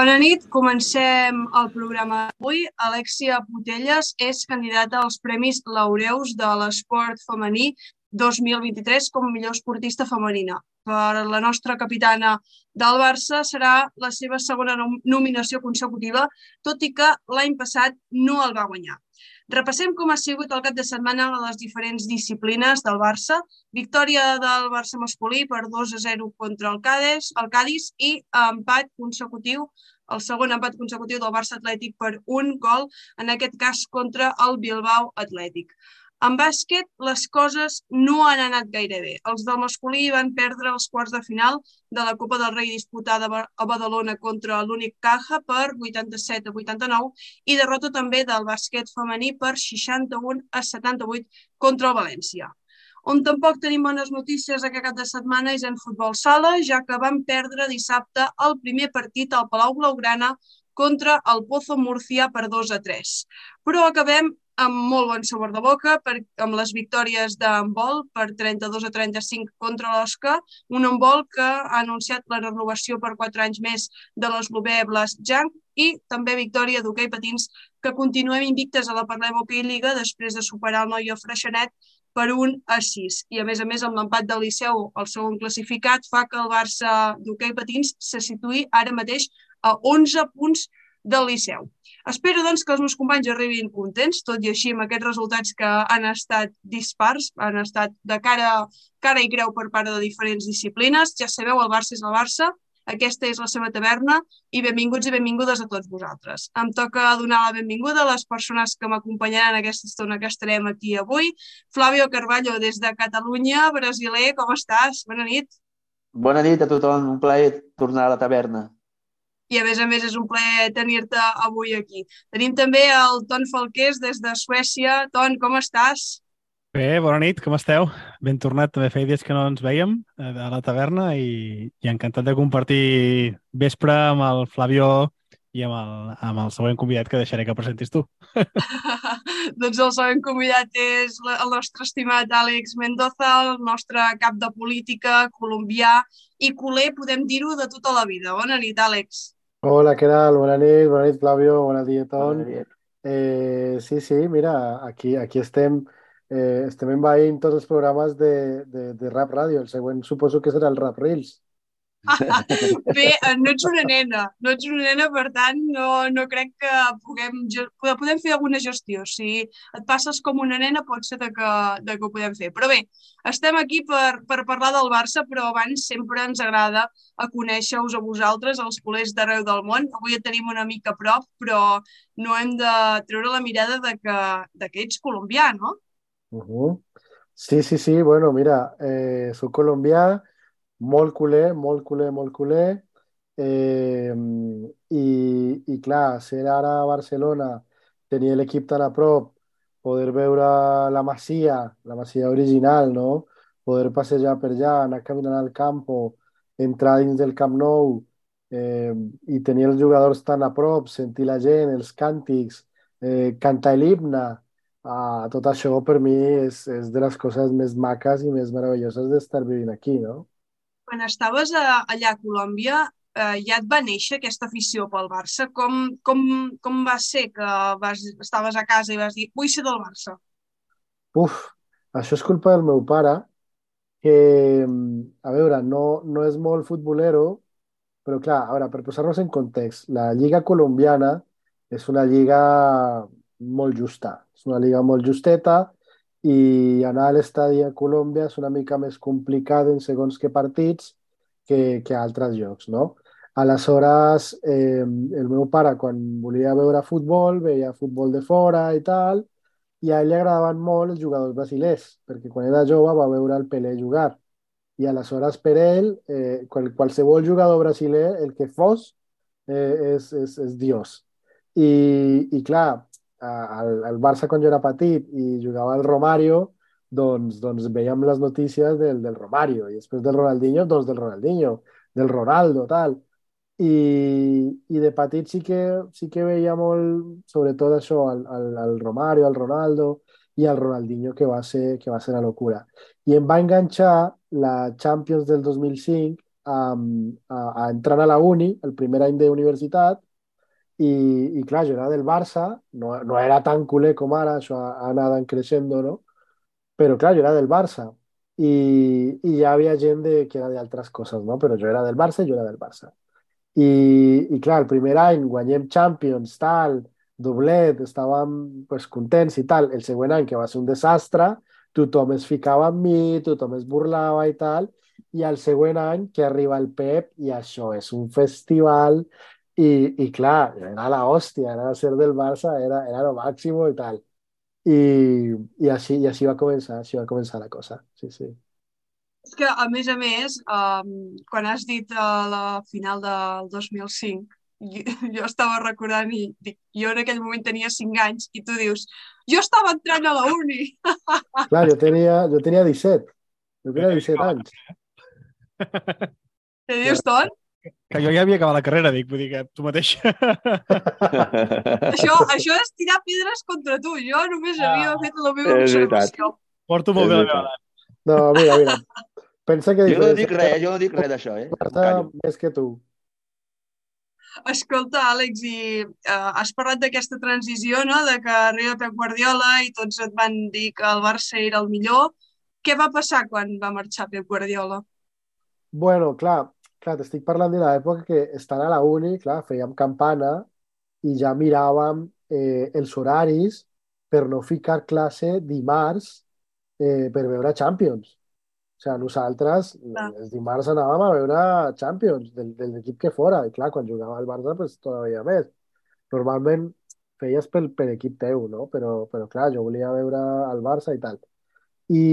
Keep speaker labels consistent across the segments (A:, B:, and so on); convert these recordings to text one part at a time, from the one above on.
A: Bona nit, comencem el programa d'avui. Alexia Putelles és candidata als Premis Laureus de l'esport femení 2023 com a millor esportista femenina. Per la nostra capitana del Barça serà la seva segona nom- nominació consecutiva, tot i que l'any passat no el va guanyar. Repassem com ha sigut el cap de setmana a les diferents disciplines del Barça. Victòria del Barça masculí per 2 a 0 contra el Cádiz, el Cádiz i empat consecutiu, el segon empat consecutiu del Barça Atlètic per un gol, en aquest cas contra el Bilbao Atlètic. En bàsquet, les coses no han anat gaire bé. Els del masculí van perdre els quarts de final de la Copa del Rei disputada a Badalona contra l'únic Caja per 87 a 89 i derrota també del bàsquet femení per 61 a 78 contra el València. On tampoc tenim bones notícies aquest cap de setmana és en futbol sala, ja que vam perdre dissabte el primer partit al Palau Blaugrana contra el Pozo Murcia per 2 a 3. Però acabem amb molt bon sabor de boca per, amb les victòries d'handbol per 32 a 35 contra l'Osca, un handbol que ha anunciat la renovació per 4 anys més de l'eslovè Blas Jank i també victòria d'hoquei patins que continuem invictes a la Parlem Hockey Liga després de superar el Noia Freixenet per un a 6. I a més a més amb l'empat del Liceu, el segon classificat, fa que el Barça d'hoquei patins se situï ara mateix a 11 punts del Liceu. Espero, doncs, que els meus companys arribin contents, tot i així amb aquests resultats que han estat dispars, han estat de cara, cara i creu per part de diferents disciplines. Ja sabeu, el Barça és el Barça, aquesta és la seva taverna i benvinguts i benvingudes a tots vosaltres. Em toca donar la benvinguda a les persones que m'acompanyaran aquesta estona que estarem aquí avui. Flavio Carballo, des de Catalunya, brasiler, com estàs? Bona nit.
B: Bona nit a tothom, un plaer tornar a la taverna.
A: I a més a més és un plaer tenir-te avui aquí. Tenim també el Ton Falqués des de Suècia. Ton, com estàs?
C: Bé, bona nit, com esteu? Ben tornat, també feia dies que no ens veiem eh, a la taverna i, i encantat de compartir vespre amb el Flavio i amb el, amb el següent convidat que deixaré que presentis tu.
A: doncs el següent convidat és el nostre estimat Àlex Mendoza, el nostre cap de política, colombià i culer, podem dir-ho, de tota la vida. Bona nit, Àlex.
D: Hola, ¿qué tal? Buenas noches, buenas noches, Flavio, buenas
B: nit.
D: Eh, sí, sí, mira, aquí, aquí estem, eh, estem envaint tots els programes de, de, de Rap Ràdio. El següent suposo que serà el Rap Reels.
A: Bé, eh, no ets una nena, no ets una nena, per tant, no, no crec que puguem, podem fer alguna gestió. Si et passes com una nena, pot ser de que, de que ho podem fer. Però bé, estem aquí per, per parlar del Barça, però abans sempre ens agrada a conèixer-vos a vosaltres, els culers d'arreu del món. Avui et tenim una mica a prop, però no hem de treure la mirada de que, de que ets colombià, no?
D: Ujú. Sí, sí, sí, bueno, mira, eh, soc colombià, molt culer, molt culer, molt culer, eh, i, i clar, ser ara a Barcelona, tenir l'equip tan a prop, poder veure la Masia, la Masia original, no? Poder passejar per allà, anar caminant al campo, entrar dins del Camp Nou eh, i tenir els jugadors tan a prop, sentir la gent, els càntics, eh, cantar l'himne, ah, tot això per mi és, és de les coses més maques i més meravelloses d'estar vivint aquí, no?
A: Quan estaves a, allà a Colòmbia, eh, ja et va néixer aquesta afició pel Barça? Com, com, com va ser que vas, estaves a casa i vas dir vull ser del Barça?
D: Uf, això és culpa del meu pare, que, a veure, no, no és molt futbolero, però clar, a veure, per posar-nos en context, la lliga colombiana és una lliga molt justa, és una lliga molt justeta i anar a l'estadi a Colòmbia és una mica més complicat en segons que partits que, que a altres llocs, no? Aleshores, eh, el meu pare, quan volia veure futbol, veia futbol de fora i tal, i a ell li agradaven molt els jugadors brasilers, perquè quan era jove va veure el Pelé jugar. I aleshores per ell, eh, qual, qualsevol jugador brasiler, el que fos, eh, és, és, és Dios. I, i clar, al, al Barça era petit i jugava al Romario, doncs, doncs veiem les notícies del, del Romario i després del Ronaldinho, doncs del Ronaldinho, del Ronaldo, tal. I, i de petit sí que, sí que veia molt, sobretot això, al, al, Romario, al Ronaldo i al Ronaldinho, que va ser, que va ser la locura. I em va enganxar la Champions del 2005 a, a, entrar a la uni, el primer any d'universitat, i, i clar, jo era del Barça, no, no era tan culer com ara, això ha, ha anat creixent, no? Però clar, jo era del Barça i, i ja havia gent de, que era d'altres coses, no? Però jo era del Barça jo era del Barça. I, i clar, el primer any guanyem Champions, tal, doblet, estàvem pues, contents i tal. El següent any, que va ser un desastre, tothom es ficava amb mi, tothom es burlava i tal, i el següent any que arriba el Pep i això és un festival i, i clar, era la hòstia, era ser del Barça, era, era lo màximo i tal. I, i, així, i així va començar, així va començar la cosa, sí, sí.
A: És que, a més a més, um, quan has dit uh, la final del 2005, jo, jo estava recordant i dic, jo en aquell moment tenia 5 anys i tu dius, jo estava entrant a la uni.
D: Clar, jo tenia, jo tenia 17. Jo tenia 17 anys.
A: Te dius tot?
C: Que jo ja havia acabat la carrera, dic, vull dir que tu mateix.
A: això, això és tirar pedres contra tu. Jo només havia fet la meva observació.
C: Porto molt bé la meva.
D: No, mira, mira. Pensa que...
B: Jo no dic res, jo no dic res d'això, eh?
D: Marta, més que tu.
A: Escolta, Àlex, i uh, has parlat d'aquesta transició, no?, de que arriba Pep Guardiola i tots et van dir que el Barça era el millor. Què va passar quan va marxar Pep Guardiola?
D: Bueno, clar, clar, t'estic parlant de l'època que estant a la uni, clar, fèiem campana i ja miràvem eh, els horaris per no ficar classe dimarts eh, per veure Champions. O sigui, nosaltres els dimarts anàvem a veure Champions del, de l'equip que fora. I clar, quan jugava al Barça, pues, todavía més. Normalment feies per, per equip teu, no? Però, però clar, jo volia veure el Barça i tal. I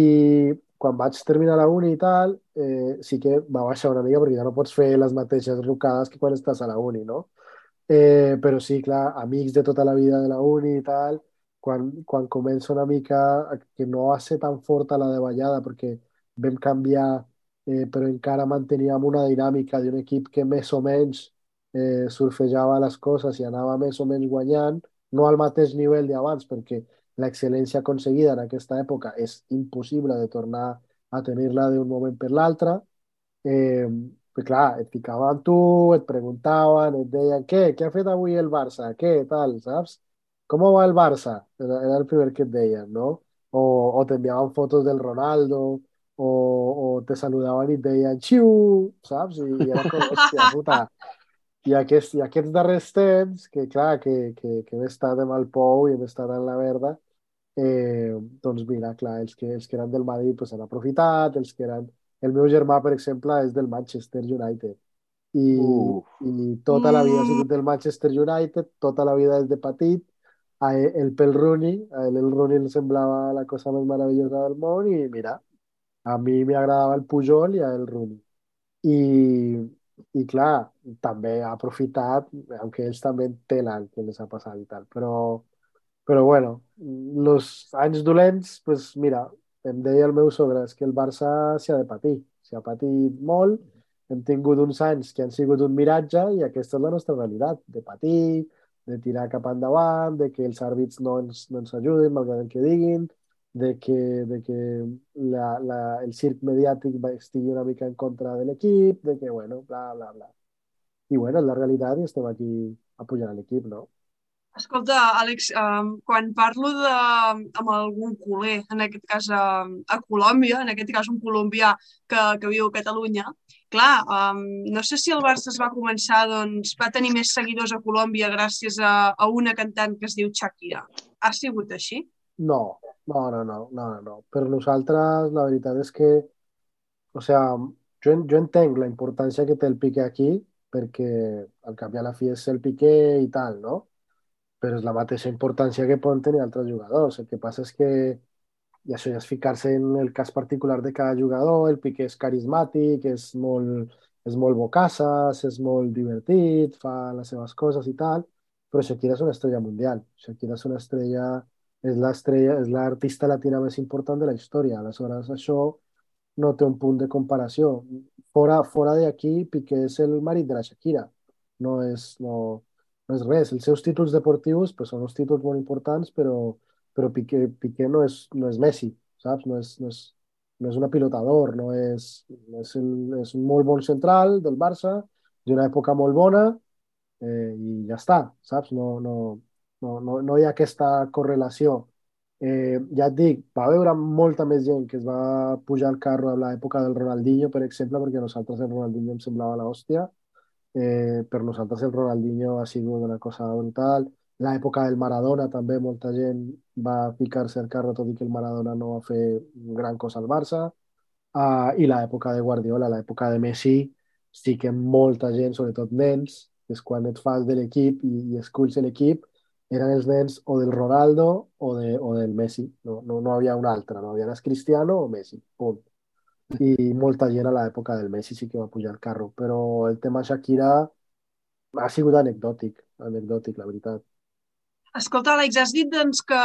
D: quan vaig terminar la uni i tal, eh, sí que va baixar una mica perquè ja no pots fer les mateixes rucades que quan estàs a la uni, no? Eh, però sí, clar, amics de tota la vida de la uni i tal, quan, quan comença una mica que no va ser tan forta la davallada perquè vam canviar, eh, però encara manteníem una dinàmica d'un equip que més o menys eh, surfejava les coses i anava més o menys guanyant, no al mateix nivell d'abans, perquè l'excel·lència aconseguida en aquesta època és impossible de tornar a tenir-la d'un moment per l'altre. Eh, però clar, et ficaven amb tu, et preguntaven, et deien, què, què ha fet avui el Barça? Què, tal, saps? Com va el Barça? Era, era el primer que et deien, no? O, o t'enviaven fotos del Ronaldo, o, o te saludaven i et deien, xiu, saps? I, i era com, hòstia, puta. I aquests, I aquests darrers temps, que clar, que, que, que hem estat amb el Pou i hem estat en la Verda, eh, doncs mira, clar, els que, els que eren del Madrid pues, han aprofitat, els que eren... El meu germà, per exemple, és del Manchester United. I,
B: Uf.
D: i tota la vida ha sigut del Manchester United, tota la vida des de petit, a ell, el pel Rooney, a ell el Rooney li semblava la cosa més meravellosa del món i mira, a mi m'agradava el Pujol i a el Rooney. I, i clar, també ha aprofitat, aunque ells també tenen el que les ha passat i tal, però, però bueno, els anys dolents, pues mira, em deia el meu sogre, és que el Barça s'hi ha de patir, s'hi ha patit molt hem tingut uns anys que han sigut un miratge i aquesta és la nostra realitat, de patir, de tirar cap endavant, de que els àrbits no ens, no ens ajuden, malgrat el que diguin, de que, de que la, la, el circ mediàtic estigui una mica en contra de l'equip, de que, bueno, bla, bla, bla. I, bueno, és la realitat i estem aquí apoyant l'equip, no?
A: Escolta, Àlex, um, quan parlo de, amb algun culer, en aquest cas a, a Colòmbia, en aquest cas un colombià que, que viu a Catalunya, clar, um, no sé si el Barça es va començar, doncs, va tenir més seguidors a Colòmbia gràcies a, a una cantant que es diu Shakira. Ha sigut així?
D: No, no, no, no, no, no. Per nosaltres la veritat és que, o sea, jo, jo entenc la importància que té el Piqué aquí, perquè al cap i a la fi és el Piqué i tal, no? Però és la mateixa importància que poden tenir altres jugadors. El que passa és que, i això ja és ficar-se en el cas particular de cada jugador, el Piqué és carismàtic, és molt, és molt bocassas, és molt divertit, fa les seves coses i tal, però Shakira és una estrella mundial. Shakira és una estrella, és l'estrella, és l'artista latina més important de la història. Aleshores, això no té un punt de comparació. Fora, fora d'aquí, Piqué és el marit de la Shakira. No és, no, no és res. Els seus títols deportius pues, són uns títols molt importants, però, però Piqué, Piqué no, és, no és Messi, saps? No és, no és, no és un pilotador, no és, no és, el, és un molt bon central del Barça, d'una època molt bona, eh, i ja està, saps? No, no, no, no, no hi ha aquesta correlació. Eh, ja et dic, va veure molta més gent que es va pujar al carro a l'època del Ronaldinho, per exemple, perquè nosaltres el Ronaldinho em semblava l'hòstia, Eh, per nosaltres el Ronaldinho ha sigut una cosa brutal. L'època del Maradona també molta gent va ficar-se al carro, tot i que el Maradona no va fer gran cosa al Barça. Uh, I l'època de Guardiola, l'època de Messi, sí que molta gent, sobretot nens, que és quan et fas de l'equip i, i esculls l'equip, eren els nens o del Ronaldo o, de, o del Messi. No, no, no havia un altre, no havia Cristiano o Messi, punt i molta gent a l'època del Messi sí que va pujar al carro, però el tema Shakira ha sigut anecdòtic, anecdòtic, la veritat.
A: Escolta, Àlex, has dit doncs, que,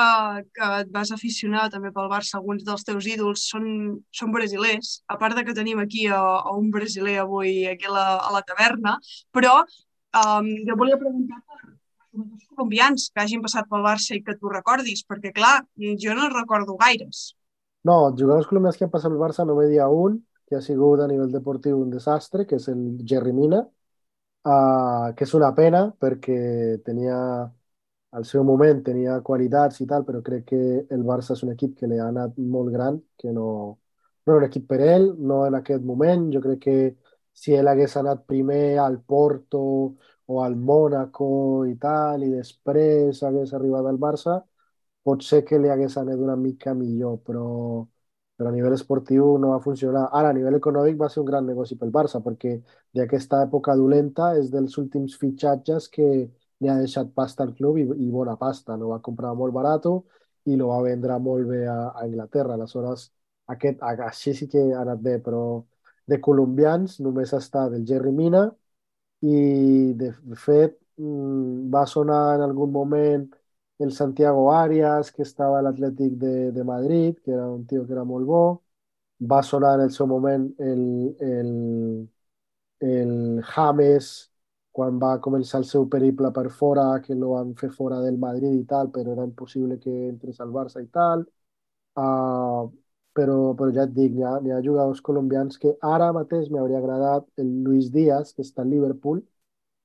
A: que et vas aficionar també pel Barça, alguns dels teus ídols són, són brasilers, a part de que tenim aquí a, a un brasiler avui aquí a la, a la taverna, però um, jo volia preguntar per colombians que hagin passat pel Barça i que tu recordis, perquè clar, jo no recordo gaires.
D: No, jugadors colombians que han passat el Barça no dia un, que ha sigut a nivell deportiu un desastre, que és el Jerry Mina, uh, que és una pena perquè tenia, al seu moment tenia qualitats i tal, però crec que el Barça és un equip que li ha anat molt gran, que no, no era un equip per ell, no en aquest moment. Jo crec que si ell hagués anat primer al Porto o al Mónaco i tal, i després hagués arribat al Barça, potser que li hagués anat una mica millor, però, però a nivell esportiu no va funcionar. Ara, a nivell econòmic va ser un gran negoci pel Barça, perquè d'aquesta època dolenta és dels últims fitxatges que li ha deixat pasta al club i, i bona pasta. No va comprar molt barat i lo va vendre molt bé a, a Anglaterra. Aleshores, aquest, així sí que ha anat bé, però de colombians només està del Jerry Mina i de fet mm, va sonar en algun moment el Santiago Arias, que estava a l'Atlètic de, de Madrid, que era un tio que era molt bo. Va sonar en el seu moment el, el, el James, quan va començar el seu periple per fora, que lo van fer fora del Madrid i tal, però era impossible que entrés al Barça i tal. Uh, però, però ja et dic, ha, hi ha jugadors colombians que ara mateix m'hauria agradat el Luis Díaz, que està al Liverpool,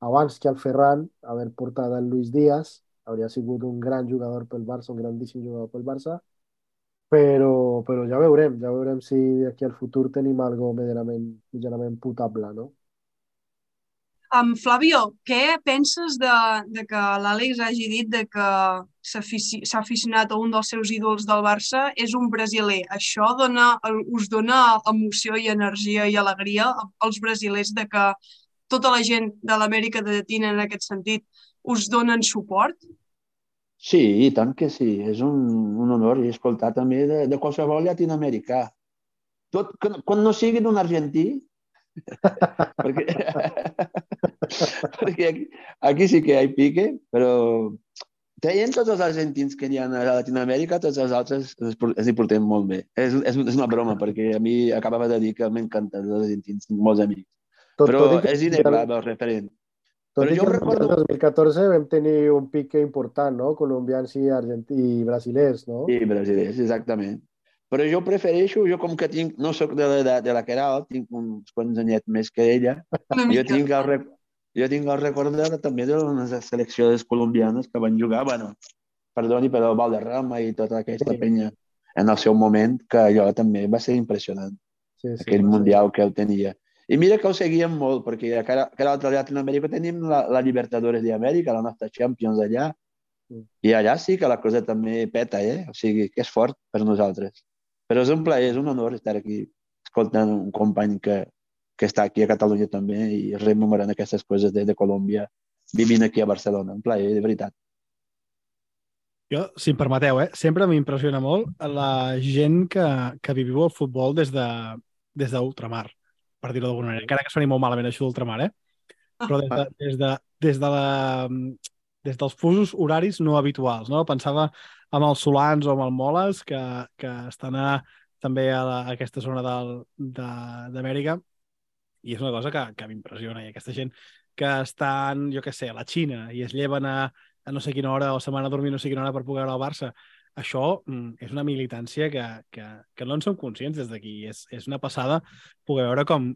D: abans que el Ferran, haver portat el Luis Díaz, hauria sigut un gran jugador pel Barça, un grandíssim jugador pel Barça, però, però ja veurem, ja veurem si d'aquí al futur tenim algo medianament, medianament potable, no?
A: Um, Flavio, què penses de, de que l'Àlex hagi dit de que s'ha aficionat a un dels seus ídols del Barça és un brasiler? Això dona, us dona emoció i energia i alegria als brasilers de que tota la gent de l'Amèrica Llatina en aquest sentit us donen suport?
B: Sí, i tant que sí. És un, un honor i escoltar també de, de qualsevol llatinoamericà. Tot, quan no sigui d'un argentí, perquè, perquè aquí, aquí sí que hi ha pique, però traient tots els argentins que hi ha a Latinoamèrica, tots els altres els hi portem molt bé. És, és, és una broma, perquè a mi acabava de dir que m'encanten els argentins, molts amics.
D: Tot,
B: Però
D: tot que
B: és inevitable el referent. Però jo
D: que el
B: recordo...
D: Mundial 2014 vam tenir un pique important, no? Colombians i, argentí i brasilers, no?
B: Sí, brasilers, exactament. Però jo prefereixo, jo com que tinc, no sóc de l'edat de la Queralt, tinc uns quants anyets més que ella, jo tinc el, rec... jo tinc el record de, també de les seleccions colombianes que van jugar, bueno, perdoni, però Valderrama i tota aquesta
D: Sí.
B: penya en el seu moment, que allò també va ser impressionant,
D: Sí, sí,
B: aquell
D: ser-
B: mundial que el tenia. I mira que ho seguíem molt, perquè a cada, cada altre Llatinoamèrica tenim la, la Libertadores d'Amèrica, la nostra Champions allà,
D: Mm.
B: i allà sí que la cosa també peta, eh? O sigui, que és fort per nosaltres. Però és un plaer, és un honor estar aquí escoltant un company que, que està aquí a Catalunya també i rememorant aquestes coses de, de Colòmbia vivint aquí a Barcelona. Un plaer, de veritat.
C: Jo, si em permeteu, eh, sempre m'impressiona molt la gent que, que viviu el futbol des de des d'ultramar, per dir-ho d'alguna manera. Encara que soni molt malament això d'ultramar, eh? Però des, de, des, de, des, de la, des dels fusos horaris no habituals, no? Pensava amb els solans o amb el moles que, que estan a, també a, la, a aquesta zona d'Amèrica i és una cosa que, que m'impressiona i aquesta gent que estan, jo què sé, a la Xina i es lleven a, a no sé quina hora o se'n van a dormir no sé quina hora per poder veure el Barça. Això mm, és una militància que, que, que no en som conscients des d'aquí. És, és una passada poder veure com,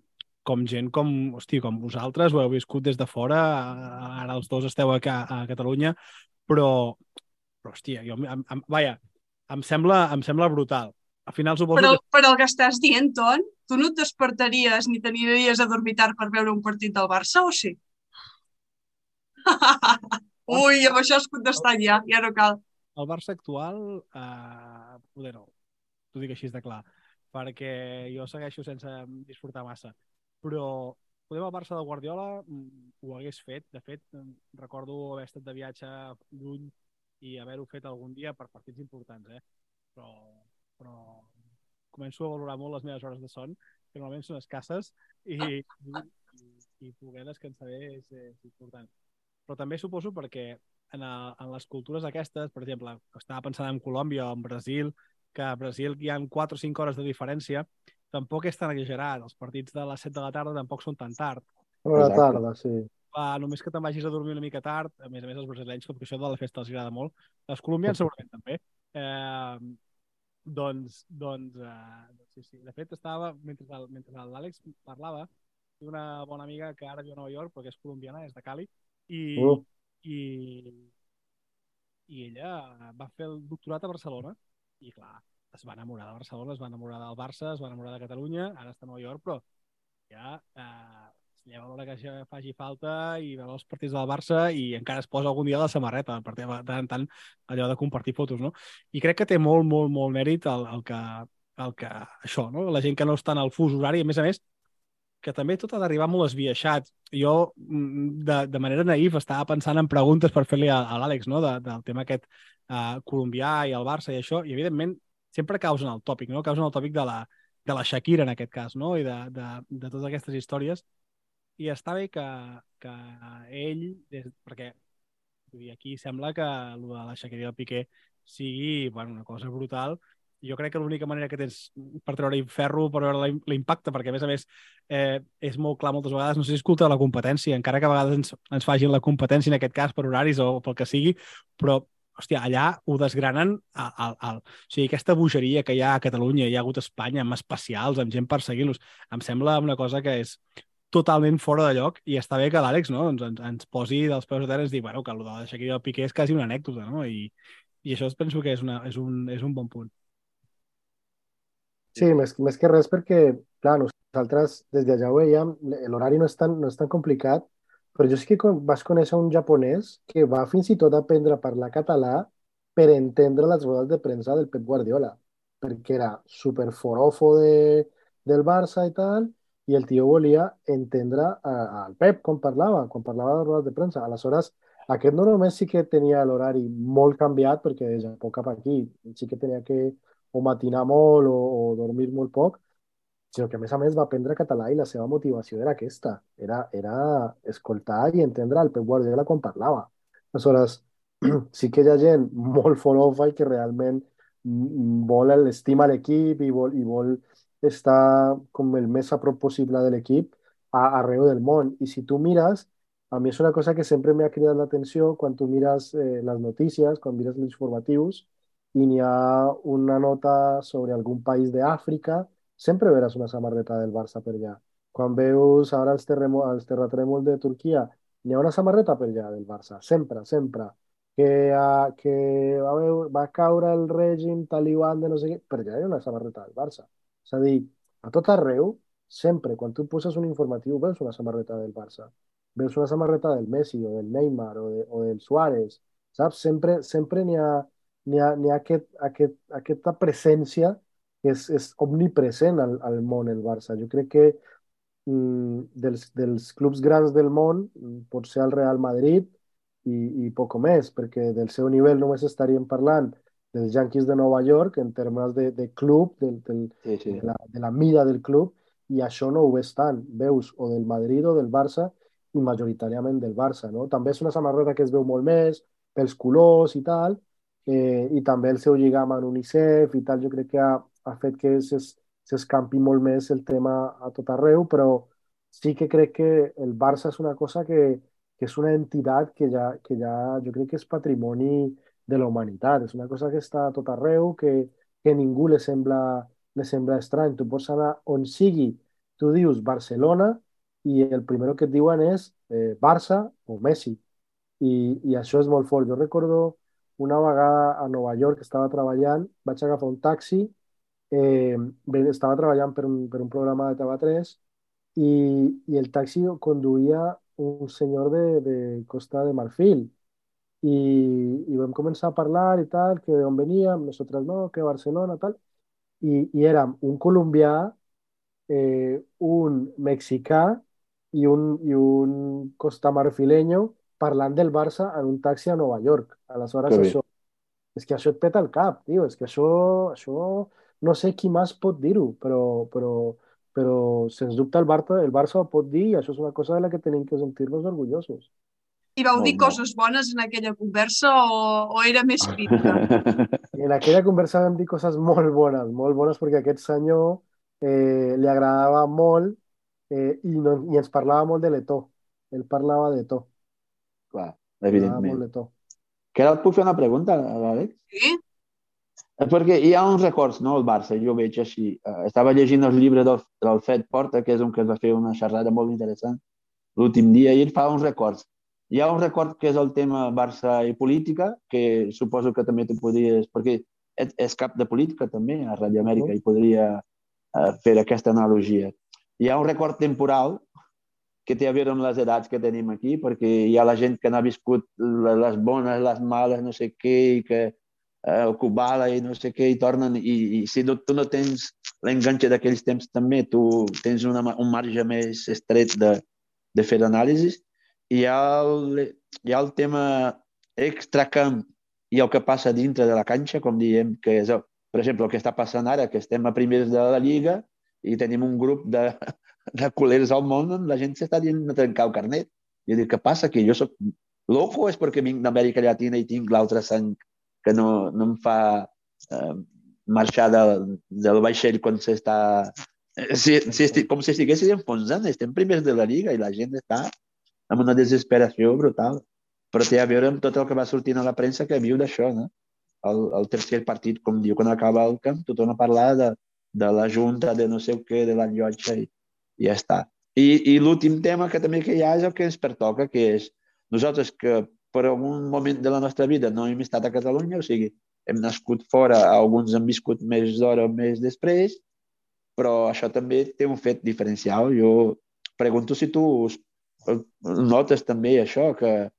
C: com gent com, hosti, com vosaltres ho heu viscut des de fora, ara els dos esteu a, a Catalunya, però, però hòstia, jo, em, em, vaja, em sembla, em sembla brutal. Al final suposo
A: Però,
C: que...
A: però el que estàs dient, Ton, tu no et despertaries ni t'aniries a dormir tard per veure un partit del Barça, o sí? Ui, amb això has contestat ja, ja no cal.
C: El Barça actual, eh, poder no, t'ho dic així de clar, perquè jo segueixo sense disfrutar massa, però podem el Barça de Guardiola mm, ho hagués fet, de fet mm, recordo haver estat de viatge lluny i haver-ho fet algun dia per partits importants, eh? però, però començo a valorar molt les meves hores de son, que normalment són escasses, i, i, i poder descansar bé és, és important. Però també suposo perquè en, a, en les cultures aquestes, per exemple, estava pensant en Colòmbia o en Brasil, que a Brasil hi ha 4 o 5 hores de diferència, tampoc és tan exagerat. Els partits de les 7 de la tarda tampoc són tan tard.
D: Una tarda, sí.
C: Clar, només que te'n vagis a dormir una mica tard, a més a més els brasilenys, com que això de la festa els agrada molt, els colombians segurament també, eh, doncs, doncs, eh, sí, sí. De fet, estava, mentre, el, mentre l'Àlex parlava, d'una bona amiga que ara viu a Nova York, però que és colombiana, és de Cali, i,
D: Uh.
C: I, i ella va fer el doctorat a Barcelona i clar, es va enamorar de Barcelona, es va enamorar del Barça, es va enamorar de Catalunya, ara està a Nova York, però ja eh, es lleva l'hora que ja faci falta i veu els partits del Barça i encara es posa algun dia la samarreta, per de tant tant allò de compartir fotos, no? I crec que té molt, molt, molt mèrit el, el, que, el que això, no? La gent que no està en el fus horari, a més a més, que també tot ha d'arribar molt esbiaixat. Jo, mm, de, de manera naïf, estava pensant en preguntes per fer-li a, a l'Àlex, no?, de, del tema aquest uh, colombià i el Barça i això, i evidentment sempre causen el tòpic, no? Causen el tòpic de la, de la Shakira en aquest cas, no?, i de, de, de totes aquestes històries. I està bé que, que ell, des, perquè dir, aquí sembla que el de la Shakira i el Piqué sigui bueno, una cosa brutal, jo crec que l'única manera que tens per treure ferro, per veure l'impacte, perquè a més a més eh, és molt clar moltes vegades, no sé si escolta la competència, encara que a vegades ens, ens facin la competència en aquest cas per horaris o pel que sigui, però hòstia, allà ho desgranen al, al, al... O sigui, aquesta bogeria que hi ha a Catalunya, hi ha hagut a Espanya, amb especials, amb gent perseguint-los, em sembla una cosa que és totalment fora de lloc i està bé que l'Àlex no, ens, ens, ens posi dels peus a terra i ens digui bueno, que el de Shakira i el Piqué és quasi una anècdota, no? I, i això penso que és, una, és, un, és un bon punt.
D: Sí, més, més que res perquè, clar, nosaltres des d'allà ho veiem, l'horari no, és tan, no és tan complicat, però jo sí que vas conèixer un japonès que va fins i tot aprendre a parlar català per entendre les rodes de premsa del Pep Guardiola, perquè era super forofo de, del Barça i tal, i el tio volia entendre al Pep com parlava, quan parlava de rodes de premsa. Aleshores, aquest no només sí que tenia l'horari molt canviat, perquè de Japó cap aquí sí que tenia que o matinar molt o, o dormir molt poc, sinó que a més a més va aprendre català i la seva motivació era aquesta, era, era escoltar i entendre el Pep Guardiola quan parlava. Aleshores, sí que hi ha gent molt forofa i que realment vol l'estima a l'equip i vol, i vol estar com el més a prop possible de l'equip a, arreu del món. I si tu mires, a mi és una cosa que sempre m'ha cridat l'atenció quan tu mires eh, les notícies, quan mires els informatius, i n'hi ha una nota sobre algun país d'Àfrica, sempre veràs una samarreta del Barça per allà. Quan veus ara els, els terratrèmols de Turquia, n'hi ha una samarreta per allà del Barça, sempre, sempre. Que, uh, que va, veure, va caure el règim taliban de no sé què, per allà hi ha una samarreta del Barça. És a a tot arreu, sempre, quan tu poses un informatiu, veus una samarreta del Barça. Veus una samarreta del Messi o del Neymar o, de, o del Suárez, saps? Sempre sempre n'hi ha, n'hi ha, ha aquest, aquest, aquesta presència que és, és omnipresent al, al món, el Barça. Jo crec que mm, dels, dels clubs grans del món mm, pot ser el Real Madrid i, i poc més, perquè del seu nivell només estaríem parlant dels Yankees de Nova York en termes de, de club, del, del, sí, sí. De, la, de la mida del club, i això no ho ves tant. Veus o del Madrid o del Barça i majoritàriament del Barça. No? També és una samarreta que es veu molt més pels colors i tal, eh, i també el seu lligam amb UNICEF i tal, jo crec que ha, ha fet que s'escampi molt més el tema a tot arreu, però sí que crec que el Barça és una cosa que, que és una entitat que ja, que ja jo crec que és patrimoni de la humanitat, és una cosa que està a tot arreu, que, que ningú li sembla, li sembla estrany. Tu pots anar on sigui, tu dius Barcelona i el primer que et diuen és eh, Barça o Messi. I, I això és molt fort. Jo recordo una vegada a Nova York estava treballant, vaig agafar un taxi, eh, estava treballant per un, programa de TV3 i, i el taxi conduïa un senyor de, de Costa de Marfil. I, i vam començar a parlar i tal, que d'on veníem, nosaltres no, que Barcelona, tal, i, i érem un colombià, eh, un mexicà i un, i un costamarfileño parlant del Barça en un taxi a Nova York. Aleshores, això, és que això et peta el cap, tio, és que això, això no sé qui més pot dir-ho, però, però, però sens dubte el Barça, el Barça ho pot dir i això és una cosa de la que tenim que sentir-nos orgullosos.
A: I vau dir coses bones en aquella conversa o, o era més crítica?
D: En aquella conversa vam dir coses molt bones, molt bones perquè aquest senyor eh, li agradava molt eh, i, no, i ens parlava molt de l'Eto. Ell parlava de to.
B: Clar, evidentment. To. Que ara et puc fer una pregunta, Àlex?
A: Sí?
B: Eh, perquè hi ha uns records, no, el Barça, jo veig així. Uh, estava llegint el llibre del, del Fed Porta, que és un que es va fer una xerrada molt interessant l'últim dia, i ell fa uns records. Hi ha un record que és el tema Barça i política, que suposo que també tu podries... Perquè és cap de política també, a Ràdio Amèrica, i podria uh, fer aquesta analogia. Hi ha un record temporal que té a veure amb les edats que tenim aquí, perquè hi ha la gent que n'ha viscut les bones, les males, no sé què, i que eh, el Kubala i no sé què, i tornen, i, i si no, tu no tens l'enganxe d'aquells temps també, tu tens una, un marge més estret de, de fer anàlisis, hi hi ha el tema extracamp i el que passa dintre de la canxa, com diem, que és, per exemple, el que està passant ara, que estem a primers de la Lliga i tenim un grup de, de culers al món on la gent s'està dient a trencar el carnet. I dic, què passa? Que jo sóc loco és perquè vinc d'Amèrica Llatina i tinc l'altra sang que no, no em fa eh, marxar del, del vaixell quan s'està... Si, si estic, com si estiguessis enfonsant, estem primers de la Lliga i la gent està amb una desesperació brutal. Però té a veure amb tot el que va sortint a la premsa que viu d'això, no? El, el tercer partit, com diu, quan acaba el camp, tothom a parlar de, de la junta, de no sé què, de la llotja, i ja està. I, i l'últim tema que també que hi ha és el que ens pertoca, que és nosaltres que per un moment de la nostra vida no hem estat a Catalunya, o sigui, hem nascut fora, alguns han viscut més d'hora o més després, però això també té un fet diferencial. Jo pregunto si tu notes també això, que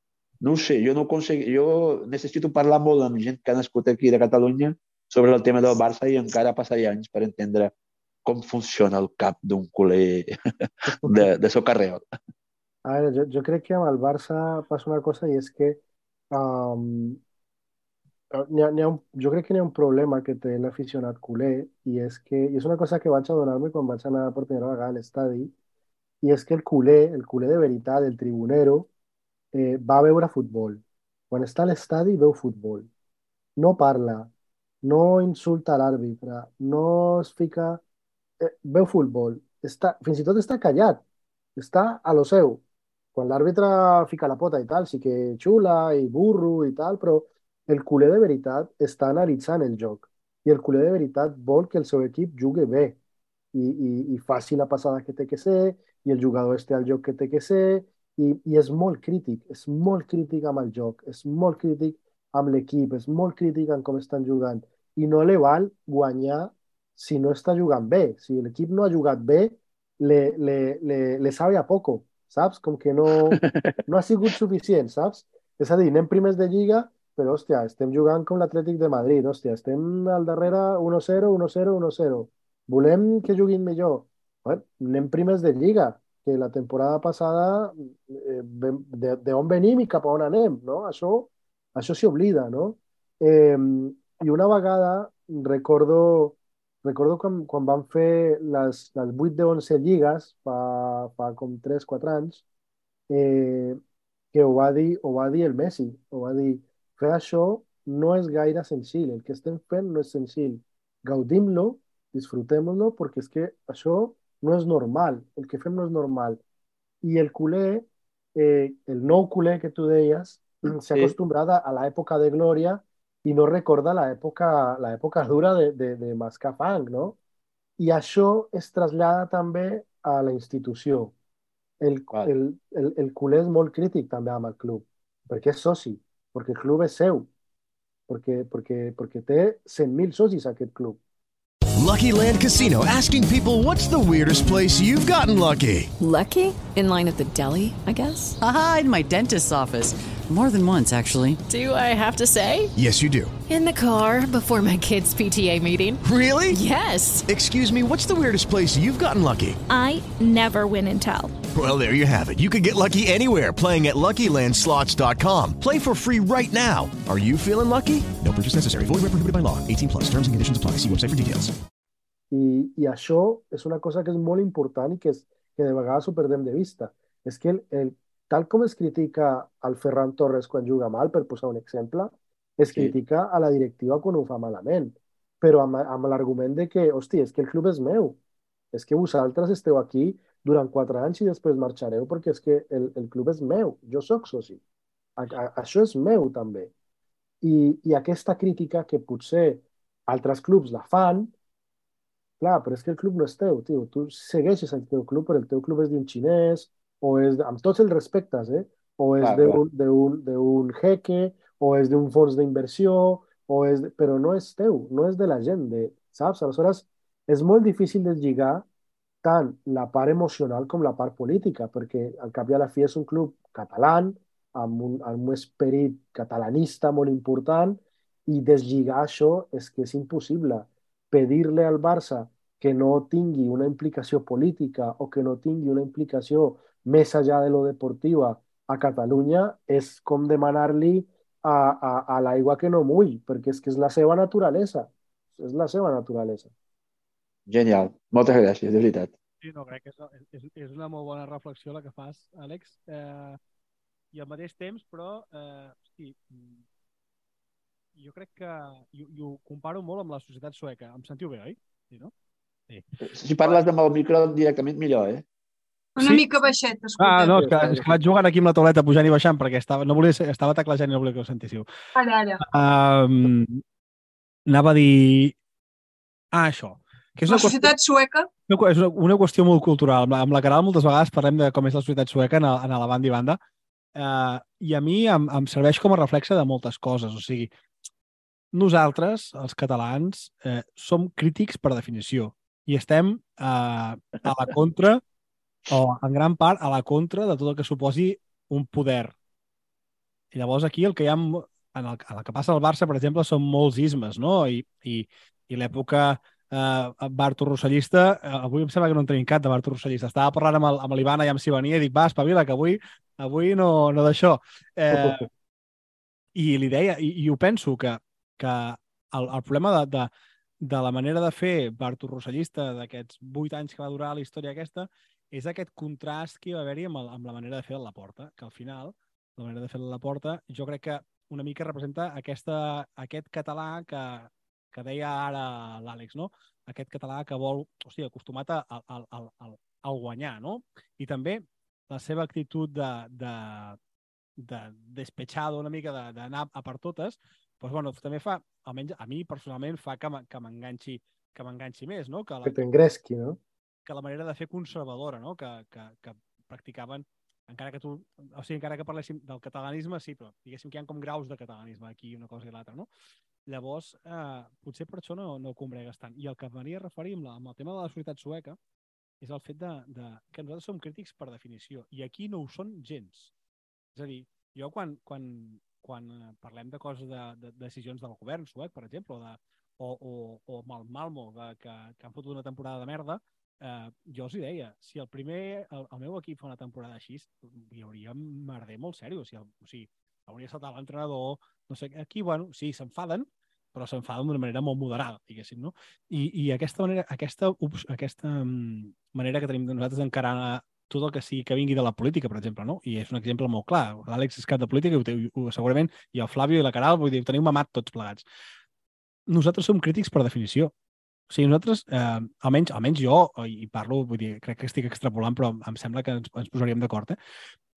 B: no sé, jo no aconseguo, jo necessito parlar molt amb gent que ha nascut aquí de Catalunya sobre el tema del Barça i encara passaria anys per entendre com funciona el cap d'un culer de, de socarreo.
D: A veure, jo, jo crec que amb el Barça passa una cosa i és que um, ha, ha un, jo crec que hi ha un problema que té l'aficionat culer i és que i és una cosa que vaig adonar-me quan vaig anar per primera vegada a l'estadi i és que el culer, el culer de veritat, el tribunero, eh, va a veure futbol. Quan està a l'estadi veu futbol. No parla, no insulta l'àrbitre, no es fica... Eh, veu futbol. Està, fins i tot està callat, està a lo seu. Quan l'àrbitre fica la pota i tal, sí que xula i burro i tal, però el culer de veritat està analitzant el joc i el culer de veritat vol que el seu equip jugui bé i, i, i faci la passada que té que ser i el jugador esté al joc que té que ser i, i és molt crític, és molt crític amb el joc, és molt crític amb l'equip, és molt crític amb com estan jugant i no li val guanyar si no està jugant bé. Si l'equip no ha jugat bé, le, le, le, le sabe a poco, saps? Com que no, no ha sigut suficient, saps? És a dir, anem primers de Lliga, però, hòstia, estem jugant com l'Atlètic de Madrid, hòstia, estem al darrere 1-0, 1-0, 1-0. Volem que juguin millor. Bueno, anem primers de Lliga, que la temporada passada eh, de, de on venim i cap a on anem, no? Això, això s'hi oblida, no? Eh, I una vegada recordo recordo quan, quan van fer les, les 8 de 11 lligues fa, fa com 3-4 anys eh, que ho va, dir, ho va dir el Messi, ho va dir fer això no és gaire senzill, el que estem fent no és senzill, gaudim-lo, disfrutem-lo, perquè és que això no és normal, el que fem no és normal. I el culer, eh, el nou culer que tu deies, s'ha acostumbrat a l'època de glòria i no recorda l'època dura de, de, de mascar fang, no? I això es trasllada també a la institució. El, el, el, el culer és molt crític també amb el club, perquè és soci, perquè el club és seu, perquè, perquè, perquè té 100.000 socis aquest club.
E: Lucky Land Casino asking people what's the weirdest place you've gotten lucky?
F: Lucky? In line at the deli, I guess?
G: Aha, in my dentist's office. More than once, actually.
F: Do I have to say?
E: Yes, you do.
F: In the car before my kids' PTA meeting.
E: Really?
F: Yes.
E: Excuse me, what's the weirdest place you've gotten lucky?
H: I never win and tell.
E: Well, there you have it. You can get lucky anywhere playing at LuckyLandSlots.com. Play for free right now. Are you feeling lucky? No purchase necessary. Void where prohibited by law. 18 plus. Terms and conditions apply. See website for details.
D: I, I això és una cosa que és molt important i que, és, que de vegades ho perdem de vista. És que el, el, tal com es critica al Ferran Torres quan juga mal, per posar un exemple, es sí. critica a la directiva quan ho fa malament, però amb, amb l'argument de que, hosti, és que el club és meu, és que vosaltres esteu aquí durant quatre anys i després marxareu perquè és que el, el club és meu, jo sóc soci. A, a, això és meu també. I, I aquesta crítica que potser altres clubs la fan, clar, però és que el club no és teu, tio. Tu segueixes el teu club, però el teu club és d'un xinès, o amb tots els respectes, eh? o és d'un jeque, o és d'un fons d'inversió, o és de, però no és teu, no és de la gent, de, saps? Aleshores, és molt difícil de lligar tant la part emocional com la part política, perquè al cap i a la fi és un club català, amb un, amb un esperit catalanista molt important, i deslligar això és que és impossible. Pedir-li al Barça que no tingui una implicació política o que no tingui una implicació més allà de lo deportiva a Catalunya és com demanar-li a, a, a l'aigua que no mull, perquè és que és la seva naturalesa. És la seva naturalesa.
B: Genial. Moltes gràcies, de veritat.
C: Sí, no, crec que és, és, és una molt bona reflexió la que fas, Àlex. Eh, I al mateix temps, però, eh, hosti, jo crec que... I, i ho comparo molt amb la societat sueca. Em sentiu bé, oi? Sí, no?
B: Sí. Si parles amb el micro directament, millor, eh?
A: Una sí? mica baixet, escolta.
C: Ah, no, és que, és que vaig jugant aquí amb la tauleta, pujant i baixant, perquè estava, no volia, estava teclejant i no volia que ho sentíssiu.
A: Ara, ara.
C: Um, anava a dir... Ah, això.
A: Que és la societat qüestió... sueca?
C: No, és una, una qüestió molt cultural. Amb la, amb la Caral moltes vegades parlem de com és la societat sueca en, en la banda i banda, uh, i a mi em, em serveix com a reflexe de moltes coses. O sigui, nosaltres, els catalans, eh, som crítics per definició i estem eh, a la contra o en gran part a la contra de tot el que suposi un poder. I llavors aquí el que hi ha, en el, en el que passa al Barça, per exemple, són molts ismes, no? I, i, i l'època eh, Barto Rossellista, eh, avui em sembla que no en tenim cap de Barto Rossellista. Estava parlant amb, el, amb l'Ivana i amb si venia i dic, va, espavila, que avui, avui no, no d'això. Eh, I li deia, i, i ho penso, que, que el, el problema de, de, de la manera de fer Barto Rossellista d'aquests vuit anys que va durar la història aquesta és aquest contrast que hi va haver-hi amb, el, amb la manera de fer la porta, que al final, la manera de fer la porta, jo crec que una mica representa aquesta, aquest català que, que deia ara l'Àlex, no? Aquest català que vol, sigui, acostumat a, a, a, a, al guanyar, no? I també la seva actitud de, de, de despechado una mica, d'anar a per totes, doncs, bueno, també fa, almenys a mi personalment, fa que m'enganxi que m'enganxi més, no? Que la,
D: Que t'engresqui, no?
C: Que la manera de fer conservadora, no? Que, que, que practicaven, encara que tu, o sigui, encara que parléssim del catalanisme, sí, però diguéssim que hi ha com graus de catalanisme aquí, una cosa i l'altra, no? Llavors, eh, potser per això no, no combregues tant. I el que venia a referir amb, la, amb el tema de la societat sueca és el fet de, de que nosaltres som crítics per definició, i aquí no ho són gens. És a dir, jo quan, quan, quan parlem de coses de, de, decisions del govern suec, per exemple, o, de, o, o, o amb el Malmo, de, que, que han fotut una temporada de merda, eh, jo els hi deia, si el primer, el, el meu equip fa una temporada així, hi hauria merder molt sèrio. O sigui, o sigui hauria saltat l'entrenador, no sé, aquí, bueno, sí, s'enfaden, però s'enfaden d'una manera molt moderada, diguéssim, no? I, i aquesta manera, aquesta, ups, aquesta um, manera que tenim de nosaltres d'encarar tot el que sigui que vingui de la política, per exemple, no? I és un exemple molt clar. L'Àlex és cap de política, i ho, té, ho, segurament, i el Flavio i la Caral, vull dir, ho teniu mamat tots plegats. Nosaltres som crítics per definició. O sigui, nosaltres, eh, almenys, almenys jo, i parlo, vull dir, crec que estic extrapolant, però em sembla que ens, ens posaríem d'acord, eh?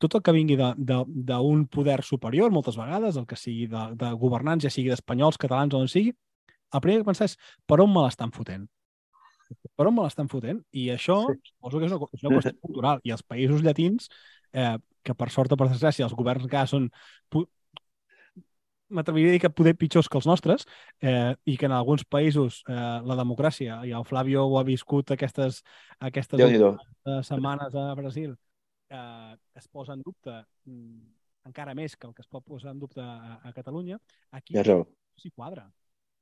C: Tot el que vingui d'un poder superior, moltes vegades, el que sigui de, de governants, ja sigui d'espanyols, catalans, o on sigui, el primer que pensar és per on me l'estan fotent? Per on me l'estan fotent? I això sí. suposo que és una, és una qüestió cultural. I els països llatins, eh, que per sort o per desgràcia els governs encara són m'atreviria a dir que poder pitjors que els nostres eh, i que en alguns països eh, la democràcia, i el Flavio ho ha viscut aquestes, aquestes setmanes a Brasil, eh, es posa en dubte mm, encara més que el que es pot posar en dubte a, a Catalunya, aquí
B: Ja
C: no s'hi quadra.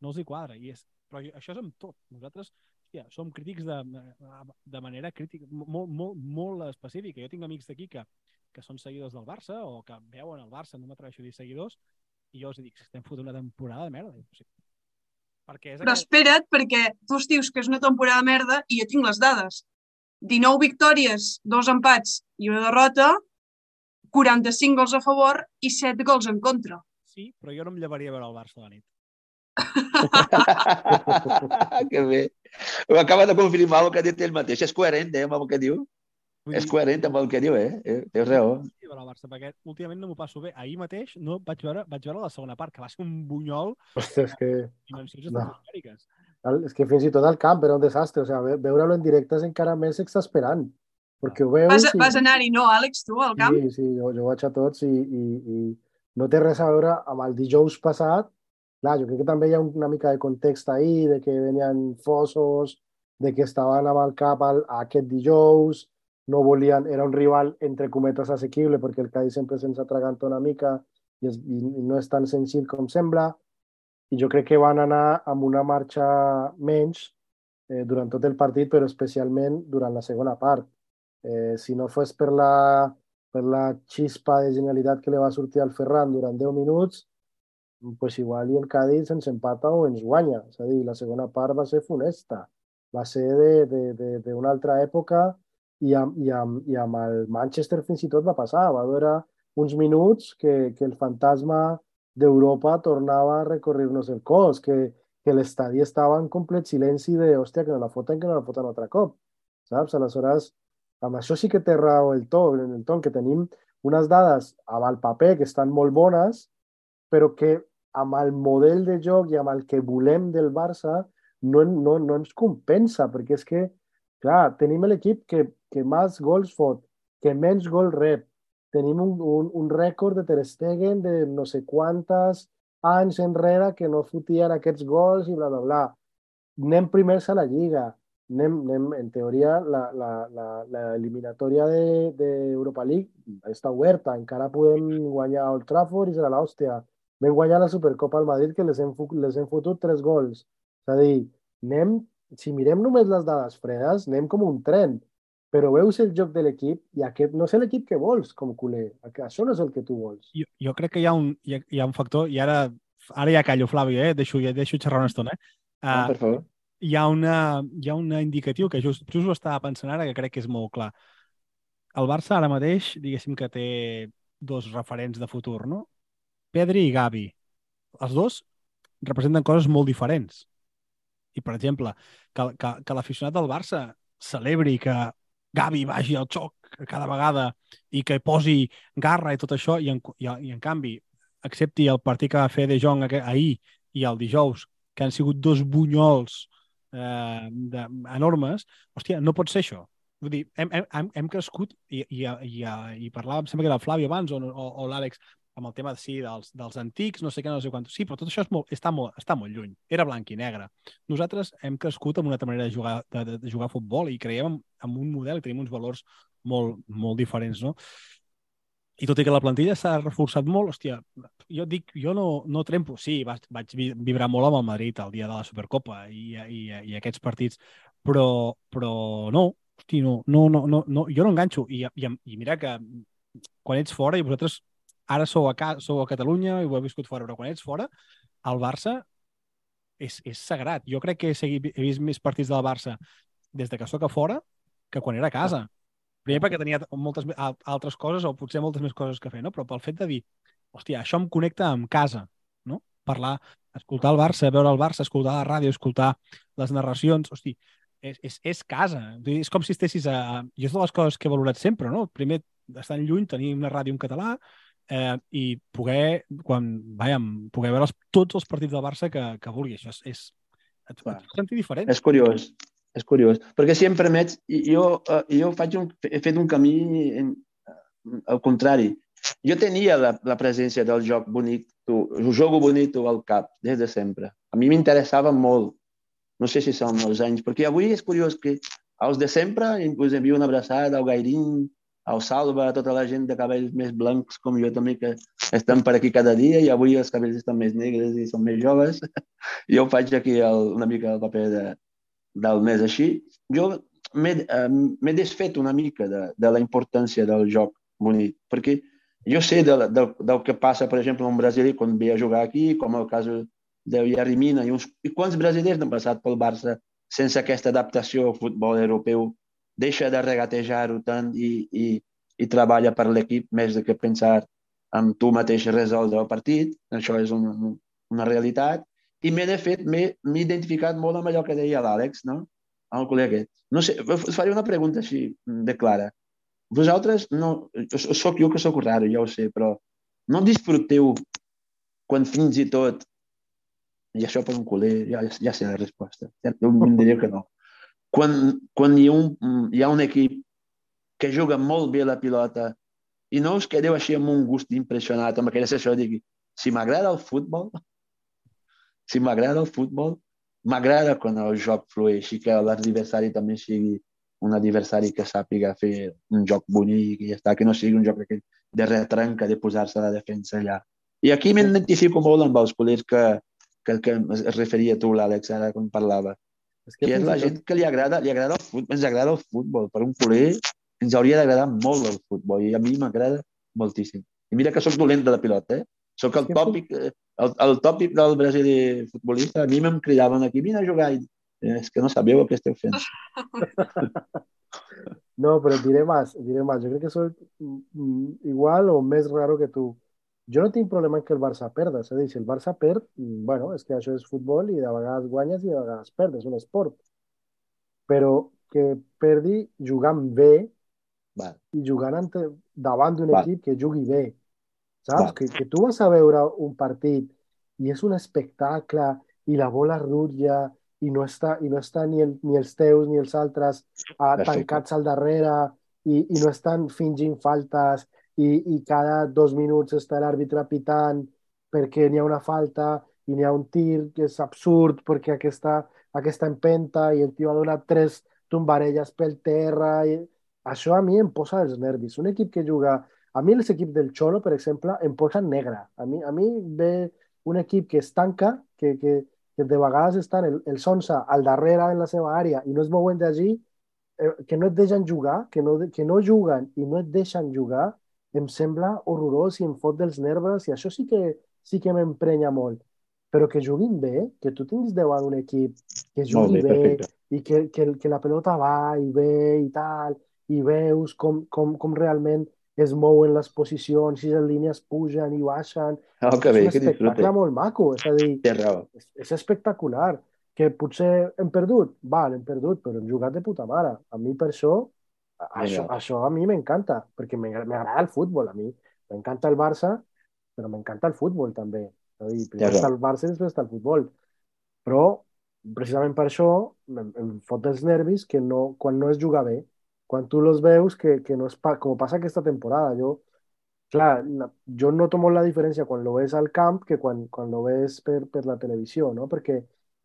C: No els hi quadra. I és, però això és amb tot. Nosaltres hòstia, som crítics de, de manera crítica, molt, molt, molt específica. Jo tinc amics d'aquí que, que són seguidors del Barça o que veuen el Barça, no m'atreveixo a dir seguidors, i jo els dic, estem fotent una temporada de merda. Sí. Perquè és
A: Però espera't, perquè tu es dius que és una temporada de merda i jo tinc les dades. 19 victòries, dos empats i una derrota, 45 gols a favor i 7 gols en contra.
C: Sí, però jo no em llevaria a veure el Barça a la nit.
B: que bé. Ho acaba de confirmar el que ha dit ell mateix. És coherent, eh, amb el que diu. Vull és coherent amb el que diu, eh? eh tens raó.
C: Sí, el Barça, perquè últimament no m'ho passo bé. Ahir mateix no vaig veure, vaig veure la segona part, que va ser un bunyol
D: és que...
C: dimensions
D: No.
C: estratosfèriques.
D: El- És que fins i tot al camp era un desastre. O sigui, ve- veure-lo en directe és encara més exasperant. Perquè ho veus...
A: Vas,
D: i-
A: vas anar-hi, no, Àlex, tu, al camp?
D: Sí, sí, jo, jo vaig a tots i, i, i no té res a veure amb el dijous passat. Clar, jo crec que també hi ha una mica de context ahí, de que venien fosos, de que estaven amb el cap al, a aquest dijous, no volien, era un rival entre cometes assequible perquè el Cádiz sempre se'ns atraganta una mica i, és, i, no és tan senzill com sembla i jo crec que van anar amb una marxa menys eh, durant tot el partit, però especialment durant la segona part. Eh, si no fos per la, per la xispa de genialitat que li va sortir al Ferran durant 10 minuts, pues igual i el Cádiz ens empata o ens guanya. És a dir, la segona part va ser funesta. Va ser de- de- de- d'una altra època i amb, i, amb, i amb el Manchester fins i tot va passar. Va veure uns minuts que, que el fantasma d'Europa tornava a recorrir-nos el cos, que, que l'estadi estava en complet silenci de, hòstia, que no la foten, que no la foten altre cop. Saps? Aleshores, amb això sí que té raó el to, en el ton, que tenim unes dades amb el paper que estan molt bones, però que amb el model de joc i amb el que volem del Barça no, no, no ens compensa, perquè és que, clar, tenim l'equip que, que més gols fot, que menys gol rep, tenim un, un, un rècord de Ter Stegen de no sé quantes anys enrere que no fotien aquests gols i bla, bla, bla. Anem primers a la Lliga, anem, anem en teoria, la, la, la, la eliminatòria de, de League està oberta, encara podem guanyar Old Trafford i serà l'hòstia. Vam guanyar la Supercopa al Madrid que les hem, les hem fotut tres gols. És a dir, anem, si mirem només les dades fredes, anem com un tren, però veus el joc de l'equip i aquest no és l'equip que vols com culer. Això no és el que tu vols.
C: Jo, jo crec que hi ha un, hi ha, hi ha un factor, i ara, ara ja callo, Flavi, eh? deixo, ja deixo xerrar una estona. Eh?
B: Ah, per favor.
C: hi ha, una, hi ha un indicatiu que just, just ho estava pensant ara que crec que és molt clar. El Barça ara mateix, diguéssim que té dos referents de futur, no? Pedri i Gavi. Els dos representen coses molt diferents. I, per exemple, que, que, que l'aficionat del Barça celebri que Gavi vagi al xoc cada vegada i que posi garra i tot això, i en, i, i en canvi accepti el partit que va fer De Jong ahir i el dijous, que han sigut dos bunyols eh, de, enormes, hòstia, no pot ser això. Vull dir, hem, hem, hem crescut i, i, i, i parlàvem, sembla que era el Flavi abans o, o, o l'Àlex, amb el tema sí, dels, dels antics, no sé què, no sé quant. Sí, però tot això és molt, està, molt, està molt lluny. Era blanc i negre. Nosaltres hem crescut amb una altra manera de jugar, de, de, de jugar a futbol i creiem en, en un model i tenim uns valors molt, molt diferents, no? I tot i que la plantilla s'ha reforçat molt, hòstia, jo dic, jo no, no trempo. Sí, vaig, vaig vibrar molt amb el Madrid el dia de la Supercopa i, i, i aquests partits, però, però no, hosti, no, no, no, no, no, jo no enganxo. I, i, i mira que quan ets fora i vosaltres ara sou a, ca, sou a Catalunya i ho heu viscut fora, però quan ets fora, el Barça és, és sagrat. Jo crec que he, seguit, he vist més partits del Barça des de que sóc a fora que quan era a casa. Primer perquè tenia moltes altres coses o potser moltes més coses que fer, no? però pel fet de dir, hòstia, això em connecta amb casa, no? Parlar, escoltar el Barça, veure el Barça, escoltar la ràdio, escoltar les narracions, hosti, és, és, és casa. És com si estessis a... Jo és de les coses que he valorat sempre, no? Primer, estar lluny, tenir una ràdio en català, eh, i poder, quan, vàiem, poder veure els, tots els partits del Barça que, que vulgui. Això és, és et, et sentir diferent.
B: És curiós, és curiós. Perquè si em permets, jo, uh, jo faig un, he fet un camí en, al contrari. Jo tenia la, la presència del joc bonic, el joc bonic al cap, des de sempre. A mi m'interessava molt. No sé si són els anys, perquè avui és curiós que els de sempre, us envio una abraçada al Gairín, al Salva, a tota la gent de cabells més blancs com jo també, que estan per aquí cada dia i avui els cabells estan més negres i són més joves. jo faig aquí el, una mica el paper de, del mes així, jo m'he desfet una mica de, de la importància del joc bonic, perquè jo sé del, del, del que passa, per exemple, en Brasil quan ve a jugar aquí, com el cas de Villarrimina, i, uns, i quants brasilers han passat pel Barça sense aquesta adaptació al futbol europeu, deixa de regatejar-ho tant i, i, i treballa per l'equip més de que pensar en tu mateix resoldre el partit, això és una, una realitat, i m'he de fet, m'he identificat molt amb allò que deia l'Àlex, no? El col·lega aquest. No sé, us faré una pregunta així de clara. Vosaltres, no, sóc jo que sóc raro, ja ho sé, però no disfruteu quan fins i tot, i això per un culer, ja, ja sé la resposta, ja, em diria que no. Quan, quan hi, ha un, hi ha un equip que juga molt bé la pilota i no us quedeu així amb un gust impressionat, amb aquella sessió de si m'agrada el futbol, si m'agrada el futbol, m'agrada quan el joc flueix i que l'adversari també sigui un adversari que sàpiga fer un joc bonic i ja està, que no sigui un joc de retranca, de posar-se a la defensa allà. I aquí m'identifico molt amb els col·legs que, que, que es referia tu, l'Àlex, ara quan parlava. És que I és la gent que li agrada, li agrada el futbol, ens agrada el futbol. Per un col·ler ens hauria d'agradar molt el futbol i a mi m'agrada moltíssim. I mira que sóc dolent de la pilota, eh? Sóc el tòpic, el, el tòpic del brasili futbolista. A mi me'm cridaven aquí, vine a jugar. I, és que no sabeu el que esteu fent.
D: No, però diré més, diré més. Jo crec que soc mm, igual o més raro que tu. Jo no tinc problema en que el Barça perda. És a dir, si el Barça perd, mm, bueno, és que això és futbol i de vegades guanyes i de vegades perdes, és un esport. Però que perdi jugant bé
B: Val.
D: i jugant ante, davant d'un equip que jugui bé saps? Que, que tu vas a veure un partit i és un espectacle i la bola rutlla i no està, i no està ni, el, ni els teus ni els altres ah, tancats al darrere i, i no estan fingint faltes i, i cada dos minuts està l'àrbitre pitant perquè n'hi ha una falta i n'hi ha un tir que és absurd perquè aquesta, aquesta empenta i el tio ha tres tombarelles pel terra i a mi em posa els nervis. Un equip que juga a mi els equips del Xolo, per exemple, em posen negre. A mi, a mi ve un equip que es tanca, que, que, que de vegades estan el, els 11 al darrere en la seva àrea i no es mouen d'allí, eh, que no et deixen jugar, que no, que no juguen i no et deixen jugar, em sembla horrorós i em fot dels nerves i això sí que, sí que m'emprenya molt. Però que juguin bé, que tu tinguis davant un equip que jugui bé, bé i que, que, que la pelota va i ve i tal, i veus com, com, com realment es mouen les posicions, si les línies pugen i baixen.
B: Oh, que bé,
D: és un espectacle molt maco, és a dir, és, és espectacular. Que potser hem perdut, val, hem perdut, però hem jugat de puta mare. A mi per això Això, això a mi m'encanta, perquè m'agrada el futbol. A mi m'encanta el Barça, però m'encanta el futbol també. És a dir, primer
B: Ja,
D: està el Barça i després està el futbol. Però, precisament per això, em, fot dels nervis que no, quan no es juga bé, quan tu los veus que, que no es pa, com passa aquesta temporada. Jo, clar, la- jo noto molt la diferència quan lo ves al camp que quan, quan lo ves per, per la televisió, no? Perquè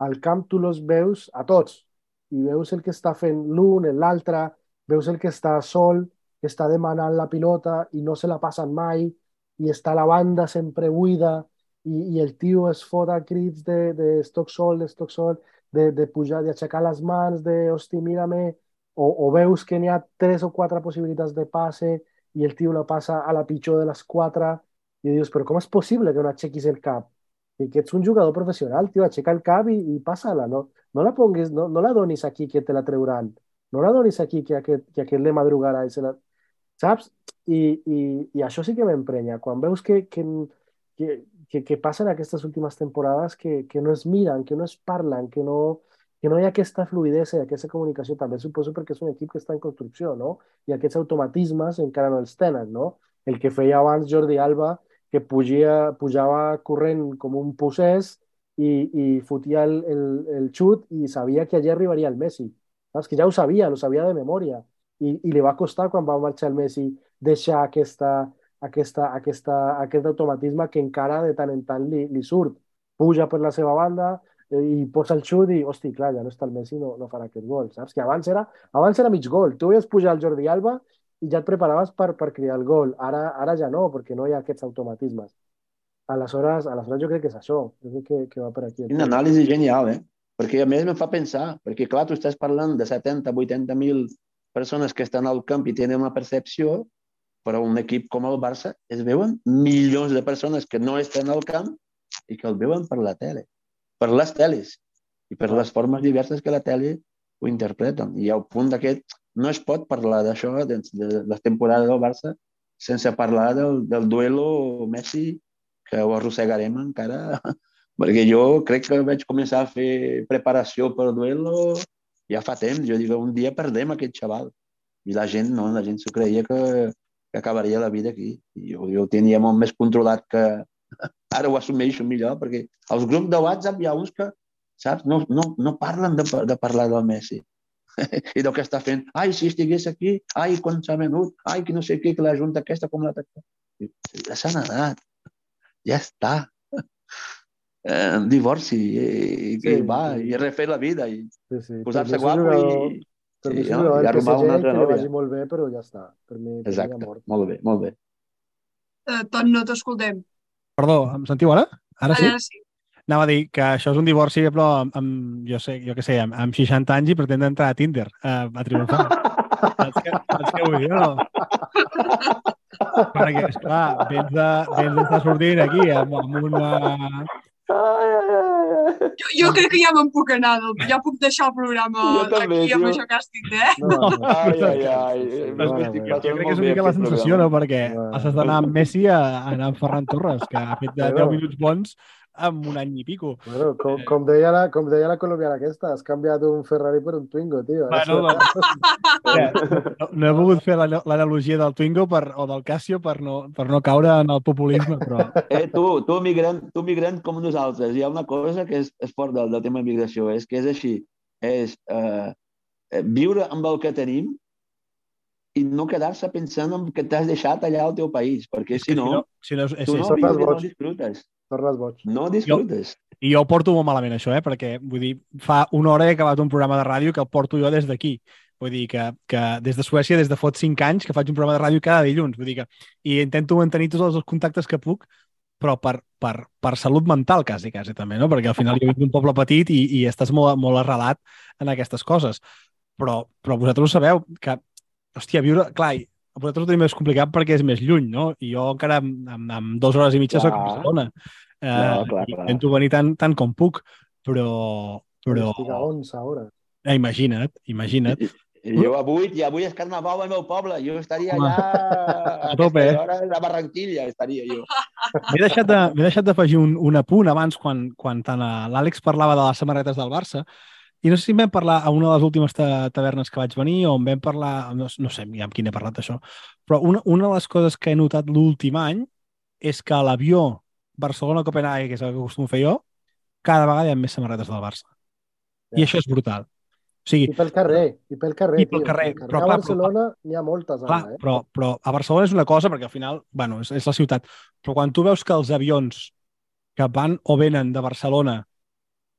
D: al camp tu los veus a tots i veus el que està fent l'un, l'altre, veus el que està sol, que està demanant la pilota i no se la passen mai i està la banda sempre buida i, i el tio es fot a crits de, de estoc sol, d'estoc sol, de, de pujar, d'aixecar les mans, de hosti, mírame, o, o veus que n'hi ha tres o quatre possibilitats de passe i el tio la passa a la pitjor de les quatre i dius, però com és possible que no aixequis el cap? I que ets un jugador professional, tio, aixeca el cap i, i passa-la, no, no la ponguis, no, no la donis aquí que te la treuran, no la donis aquí que que madrugarà i se la... Saps? I, i, i això sí que m'emprenya. Quan veus que, que, que, que, que passen aquestes últimes temporades que, que no es miren, que no es parlen, que no, que no hi ha aquesta fluidesa i aquesta comunicació, també suposo perquè és un equip que està en construcció, no? I aquests automatismes encara no els tenen, no? El que feia abans Jordi Alba, que pugia, pujava corrent com un possès i, i fotia el, el, el xut i sabia que allà arribaria el Messi. Saps? Que ja ho sabia, ho sabia de memòria. I, i li va costar quan va marxar el Messi deixar aquesta, aquesta, aquesta, aquest automatisme que encara de tant en tant li, li surt. Puja per la seva banda eh, i posa el xut i, hosti, clar, ja no està el Messi, no, no farà aquest gol, saps? Que abans era, abans era mig gol. Tu veies pujar el Jordi Alba i ja et preparaves per, per criar el gol. Ara, ara ja no, perquè no hi ha aquests automatismes. Aleshores, aleshores jo crec que és això. Jo crec que, que va per aquí.
B: Una anàlisi genial, eh? Perquè a més em fa pensar, perquè clar, tu estàs parlant de 70, 80 mil persones que estan al camp i tenen una percepció, però un equip com el Barça es veuen milions de persones que no estan al camp i que el veuen per la tele, per les teles i per les formes diverses que la tele ho interpreten. I al punt d'aquest no es pot parlar d'això, de, de les temporades del Barça, sense parlar del, del duelo Messi, que ho arrossegarem encara, perquè jo crec que vaig començar a fer preparació per duelo ja fa temps. Jo dic, un dia perdem aquest xaval. I la gent no, la gent s'ho creia que, que acabaria la vida aquí. I jo, jo ho tenia molt més controlat que... Ara ho assumeixo millor, perquè als grups de WhatsApp hi ha uns que, saps, no, no, no parlen de, de parlar del Messi. I del que està fent, ai, si estigués aquí, ai, quan s'ha venut, ai, que no sé què, que la junta aquesta, com la... Ja s'ha anat, ja està. Eh, divorci, i, i
D: Sí,
B: va,
D: sí.
B: i refer la vida, i
D: Sí, sí.
B: posar-se guapo
D: jugador-
B: i,
D: Per
B: sí, no? i arrumar
D: PSG
B: una altra
D: que
B: nòvia.
D: vagi molt bé, però ja està. Per mi,
B: Exacte,
D: mort.
B: molt bé, molt bé.
A: Eh, tot no t'escoltem.
C: Perdó, em sentiu ara? Ara sí?
A: Ara sí.
C: Anava a dir que això és un divorci, però amb, amb jo sé, jo què sé, amb, amb 60 anys i pretén entrar a Tinder uh, a triomfar. saps, què, saps què vull dir, no? Perquè, esclar, vens de- vens d'estar sortint aquí amb, amb una...
A: Jo, jo crec que ja me'n puc anar, ja puc deixar el programa
B: Jo també,
A: aquí amb
B: tio.
A: això que has dit, eh?
D: No, no,
B: Ai, ai, ai.
C: Que
B: passant
C: jo crec que és una mica la sensació,
B: programa.
C: no? Perquè passes d'anar amb Messi a, a anar amb Ferran Torres, que ha fet de
D: Bueno.
C: 10 minuts bons amb un any i pico.
D: Bueno, com, com, deia la, com deia la colombiana aquesta, has canviat un Ferrari per un Twingo, tio.
C: Bueno, doncs, no, no he volgut fer l'ana- l'analogia del Twingo per, o del Casio per no, per no caure en el populisme, però...
B: Eh, tu, tu, migrant, tu migrant com nosaltres, hi ha una cosa que és, és fort del, del tema de migració, és que és així, és eh, eh, viure amb el que tenim i no quedar-se pensant en que t'has deixat allà al teu país, perquè si no,
C: si no és, és,
B: tu
C: és,
B: no vius i no disfrutes.
D: Tornes boig.
B: No disfrutes.
C: I jo ho porto molt malament, això, eh? perquè vull dir, fa una hora he acabat un programa de ràdio que el porto jo des d'aquí. Vull dir que, que des de Suècia, des de fot 5 anys, que faig un programa de ràdio cada dilluns. Vull dir que, I intento mantenir tots els contactes que puc, però per, per, per salut mental, quasi, quasi, també, no? Perquè al final jo vinc d'un poble petit i, i estàs molt, molt arrelat en aquestes coses. Però, però vosaltres ho sabeu, que, hòstia, viure... Clar, i a vosaltres ho tenim més complicat perquè és més lluny, no? I jo encara amb, amb, amb dues hores i mitja soc a. Barcelona. Eh,
B: Clar, clar, clar.
C: Intento venir tant, tant com puc, però... però
D: Estic a 11 hores.
C: eh, imagina't, imagina't.
B: I jo avui, i avui és carnaval al meu poble, jo estaria
C: Home,
B: allà
C: a tope, eh?
B: hora a Barranquilla, estaria jo.
C: M'he deixat de- d'afegir un, un apunt abans quan, quan tant a l'Àlex parlava de les samarretes del Barça, I no sé si en vam parlar a una de les últimes ta tavernes que vaig venir o en vam parlar, no, no sé amb qui he parlat d'això, però una, una de les coses que he notat l'últim any és que l'avió Barcelona-Copenhague, que és el que acostumo a fer jo, cada vegada hi ha més samarretes del Barça. Ja. I això és brutal. O sigui,
D: I pel carrer, i pel carrer,
C: I pel
D: tio.
C: carrer,
D: Pel
C: però
D: a Barcelona n'hi ha moltes,
C: Clar,
D: ara, eh?
C: però, però a Barcelona és una cosa, perquè al final, bueno, és, és la ciutat. Però quan tu veus que els avions que van o venen de Barcelona,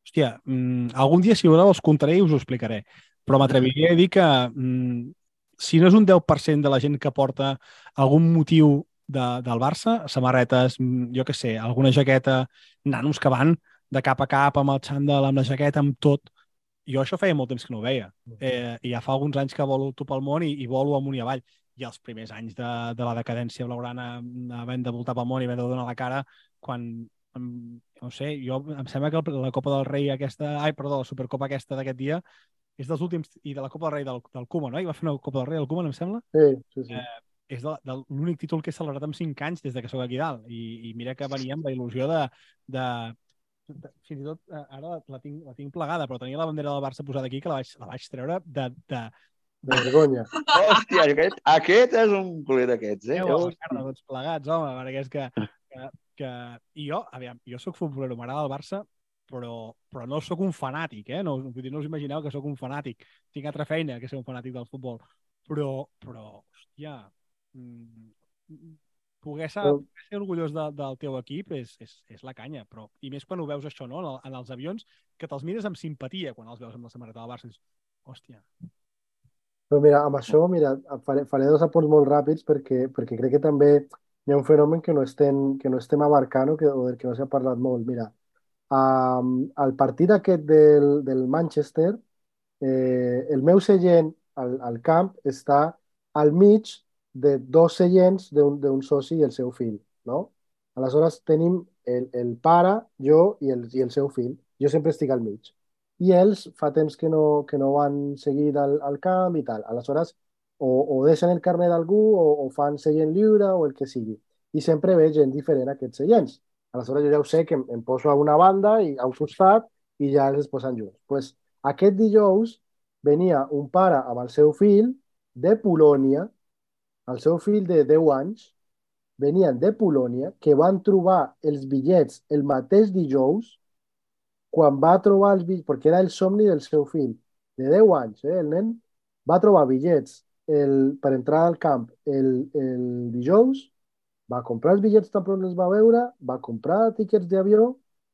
C: hòstia, mm, algun dia, si voleu, els contaré i us ho explicaré. Però m'atreviria a dir que mm, si no és un 10% de la gent que porta algun motiu de, del Barça, samarretes, mm, jo que sé, alguna jaqueta, nanos que van de cap a cap amb el xandall, amb la jaqueta, amb tot. Jo això feia molt temps que no ho veia. Eh, I ja fa alguns anys que volo tu pel món i, i volo amunt i avall. I els primers anys de, de la decadència blaugrana, havent de voltar pel món i havent de donar la cara, quan, no sé, jo em sembla que la Copa del Rei aquesta, ai, perdó, la Supercopa aquesta d'aquest dia, és dels últims, i de la Copa del Rei del, del Koeman, no? I va fer una Copa del Rei del Koeman, em sembla?
D: Sí, sí, sí.
C: Eh, és de, de l'únic títol que he celebrat en 5 anys des de que sóc aquí dalt. I, i mira que venia amb la il·lusió de, de, de fins i tot eh, ara la, la, tinc, la tinc plegada, però tenia la bandera del Barça posada aquí que la vaig, la vaig treure de, de,
D: De vergonya.
B: Hòstia, aquest, aquest és un culer d'aquests, eh?
C: Déu la
B: Hòstia.
C: merda, tots plegats, home, perquè és que, que, que... I jo, aviam, jo sóc futbolero, m'agrada el Barça, però, però no sóc un fanàtic, eh? No, vull dir, no us imagineu que sóc un fanàtic. Tinc altra feina que ser un fanàtic del futbol. Però, però hòstia, mm, poder, ser, poder ser orgullós de, del teu equip és, és, és la canya, però i més quan ho veus això, no? En, el, en els avions, que te'ls mires amb simpatia quan els veus amb la samarreta del Barça. Dius, hòstia,
D: Però mira, amb això, mira, faré, faré dos apunts molt ràpids perquè, perquè crec que també hi ha un fenomen que no estem, que no estem abarcant o, que, o del que no s'ha parlat molt. Mira, um, al partit aquest del, del Manchester, eh, el meu seient al, al camp està al mig de dos seients d'un soci i el seu fill, no? Aleshores tenim el, el pare, jo i el, i el seu fill. Jo sempre estic al mig i ells fa temps que no, que no van seguir al, al camp i tal. Aleshores, o, o deixen el carnet d'algú o, o fan seient lliure o el que sigui. I sempre ve gent diferent a aquests seients. Aleshores jo ja ho sé que em, em poso a una banda i a un costat i ja els posen junts. pues, aquest dijous venia un pare amb el seu fill de Polònia, el seu fill de 10 anys, venien de Polònia, que van trobar els bitllets el mateix dijous quan va trobar els bitllets, perquè era el somni del seu fill, de 10 anys, eh, el nen, va trobar bitllets el, per entrar al camp el, el dijous, va comprar els bitllets tan pront els va veure, va comprar tiquets d'avió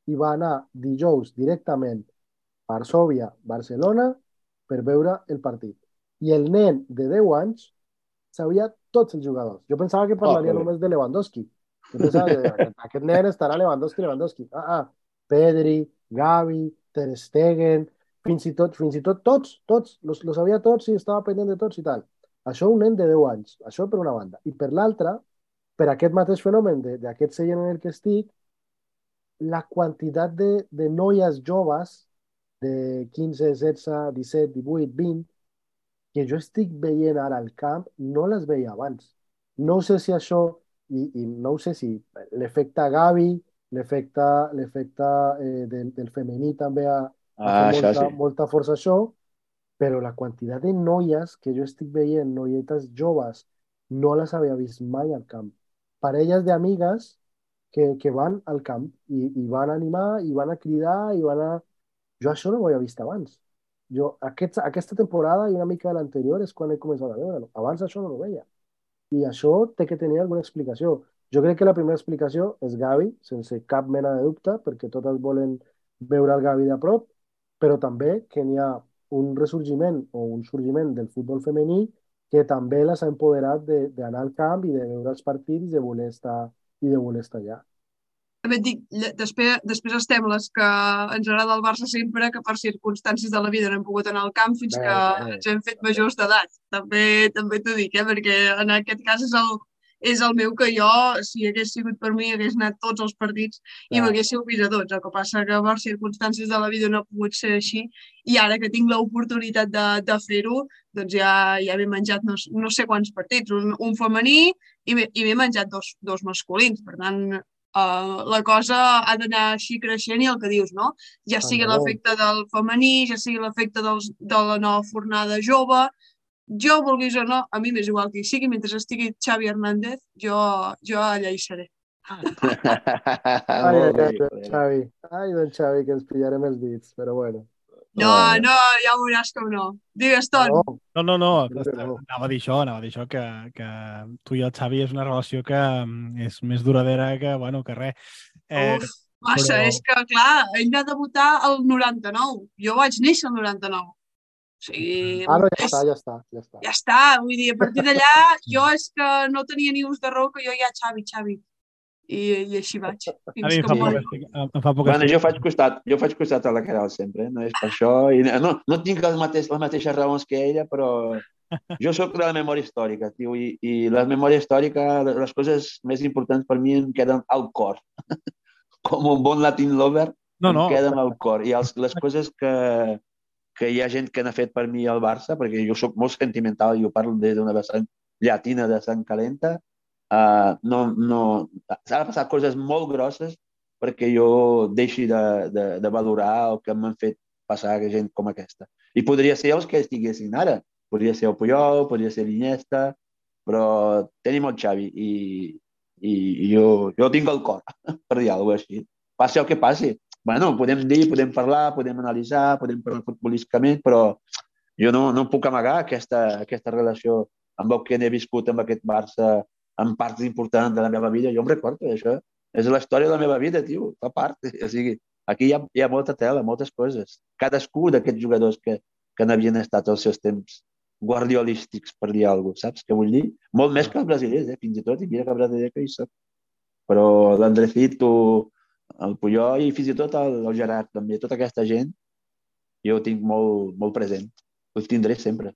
D: i va anar dijous directament a Varsòvia, Barcelona, per veure el partit. I el nen de 10 anys sabia tots els jugadors. Jo pensava que parlaria
B: joder.
D: només de Lewandowski. Jo pensava que aquest, aquest nen estarà Lewandowski, Lewandowski. Ah, ah, Pedri, Gavi, Ter Stegen, fins i tot, fins i tot tots, tots, los, los sabia tots i estava pendent de tots i tal. Això un nen de 10 anys, això per una banda. I per l'altra, per aquest mateix fenomen de- d'aquest seient en el que estic, la quantitat de, de noies joves de 15, 16, 17, 18, 20 que jo estic veient ara al camp no les veia abans. No sé si això, i, i no sé si l'efecte Gavi, l'efecte eh, del, del femení també ha, ha
B: Ah,
D: fet
B: això
D: molta,
B: sí.
D: molta força això, però la quantitat de noies que jo estic veient, noietes joves, no les havia vist mai al camp. Parelles d'amigues que, que van al camp i, i van animar, i van a cridar, i van a... Jo això no ho havia vist abans. Jo, aquest, aquesta temporada i una mica de l'anterior és quan he començat a veure-ho. Abans això no ho veia. I això té que tenir alguna explicació. Jo crec que la primera explicació és Gavi, sense cap mena de dubte, perquè totes volen veure el Gavi de prop, però també que un ressorgiment o un sorgiment del futbol femení que també les ha empoderat de- d'anar al camp i de veure els partits i de voler estar, i de voler estar allà.
A: També et dic, després, després estem les que ens agrada el Barça sempre, que per circumstàncies de la vida no hem pogut anar al camp fins
D: Bé,
A: que
D: bé.
A: ens hem fet majors d'edat. També també t'ho dic, eh? perquè en aquest cas és el, és el meu que jo, si hagués sigut per mi, hagués anat tots els partits i m'haguéssiu vist a tots. El que passa que per circumstàncies de la vida no ha pogut ser així i ara que tinc l'oportunitat de, de fer-ho, doncs ja, ja m'he menjat no, no sé quants partits, un, un femení i m'he menjat dos, dos masculins. Per tant, Uh, la cosa ha d'anar així creixent i el que dius, no? Ja sigui l'efecte del femení, ja sigui l'efecte de la nova fornada jove, jo, vulguis o no, a mi m'és igual que sigui, mentre estigui Xavi Hernández, jo, jo allà hi seré.
D: Ai, ai, ai, don Xavi. Ai, don Xavi, que ens pillarem els dits, però bueno.
A: No, no, ja ho veuràs com no. Digues, Ton.
C: No, no, no. Anava a dir això, anava a dir això, que, que tu i el Xavi és una relació que mm, és més duradera que, bueno, que res. Eh,
A: Uf, massa,
C: però-
A: és que, clar, ell va debutar el 99. Jo vaig néixer el 99. O sigui,
D: Ah, no, ja
A: és-
D: està, ja està, ja està.
A: ja està. Vull dir, a partir d'allà, jo és que no tenia ni ús de raó que jo ja, Xavi, Xavi. I, i així vaig.
C: a
A: Fins
C: mi em fa poc, estic- em fa poc
B: Bueno,
C: estic-
B: jo faig costat, jo faig costat a la Caral sempre, eh? no és per això. I no, no tinc les, mateix, les mateixes raons que ella, però jo sóc de la memòria històrica, tio, i, i la memòria històrica, les coses més importants per mi em queden al cor. Com un bon Latin lover,
C: No, no.
B: em queden al cor. I els, les coses que, que hi ha gent que n'ha fet per mi al Barça, perquè jo sóc molt sentimental, jo parlo des d'una vessant llatina de sang calenta, uh, no, no, s'ha de passar coses molt grosses perquè jo deixi de, de, de valorar el que m'han fet passar gent com aquesta. I podria ser els que estiguessin ara. Podria ser el Puyol, podria ser l'Iniesta, però tenim el Xavi i, i, i jo, jo tinc el cor per dir alguna cosa així. Passi el que passi. Bueno, podem dir, podem parlar, podem analitzar, podem parlar futbolísticament, però jo no, no puc amagar aquesta, aquesta relació amb el que n'he viscut amb aquest Barça en parts importants de la meva vida. Jo em recordo això. És la història de la meva vida, tio. Fa part. O sigui, aquí hi ha, hi ha molta tela, moltes coses. Cadascú d'aquests jugadors que, que n'havien estat als seus temps guardiolístics, per dir alguna cosa, saps què vull dir? Molt més que els brasilers, eh? fins i tot, i mira que brasiler que hi soc. Però l'Andrecito, el Puyol i fins i tot el, el Gerard, també, tota aquesta gent, jo ho tinc molt, molt present. Ho tindré sempre.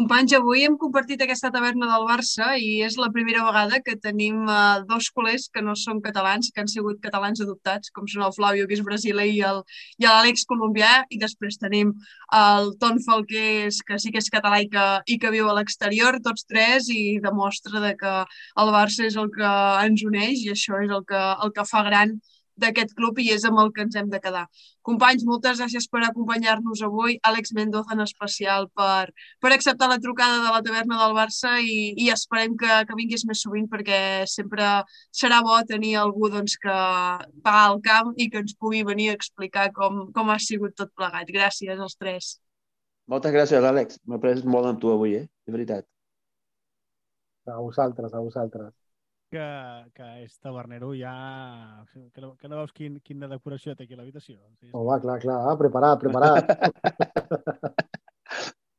A: Companys, avui hem compartit aquesta taverna del Barça i és la primera vegada que tenim uh, dos culers que no són catalans, que han sigut catalans adoptats, com són el Flavio, que és brasiler, i l'Àlex colombià, i després tenim el Ton Falqués, que sí que és català i que, i que viu a l'exterior, tots tres, i demostra de que el Barça és el que ens uneix i això és el que, el que fa gran d'aquest club i és amb el que ens hem de quedar. Companys, moltes gràcies per acompanyar-nos avui. Àlex Mendoza en especial per, per acceptar la trucada de la taverna del Barça i, i esperem que, que vinguis més sovint perquè sempre serà bo tenir algú doncs, que va al camp i que ens pugui venir a explicar com, com ha sigut tot plegat. Gràcies als tres.
B: Moltes gràcies, Àlex. M'he après molt amb tu avui, eh? De veritat.
D: A vosaltres, a vosaltres.
C: Que, que és tavernero ja... Que no, que no veus quin, quina decoració té aquí l'habitació? Sí,
D: Home, clar, clar, preparat, preparat.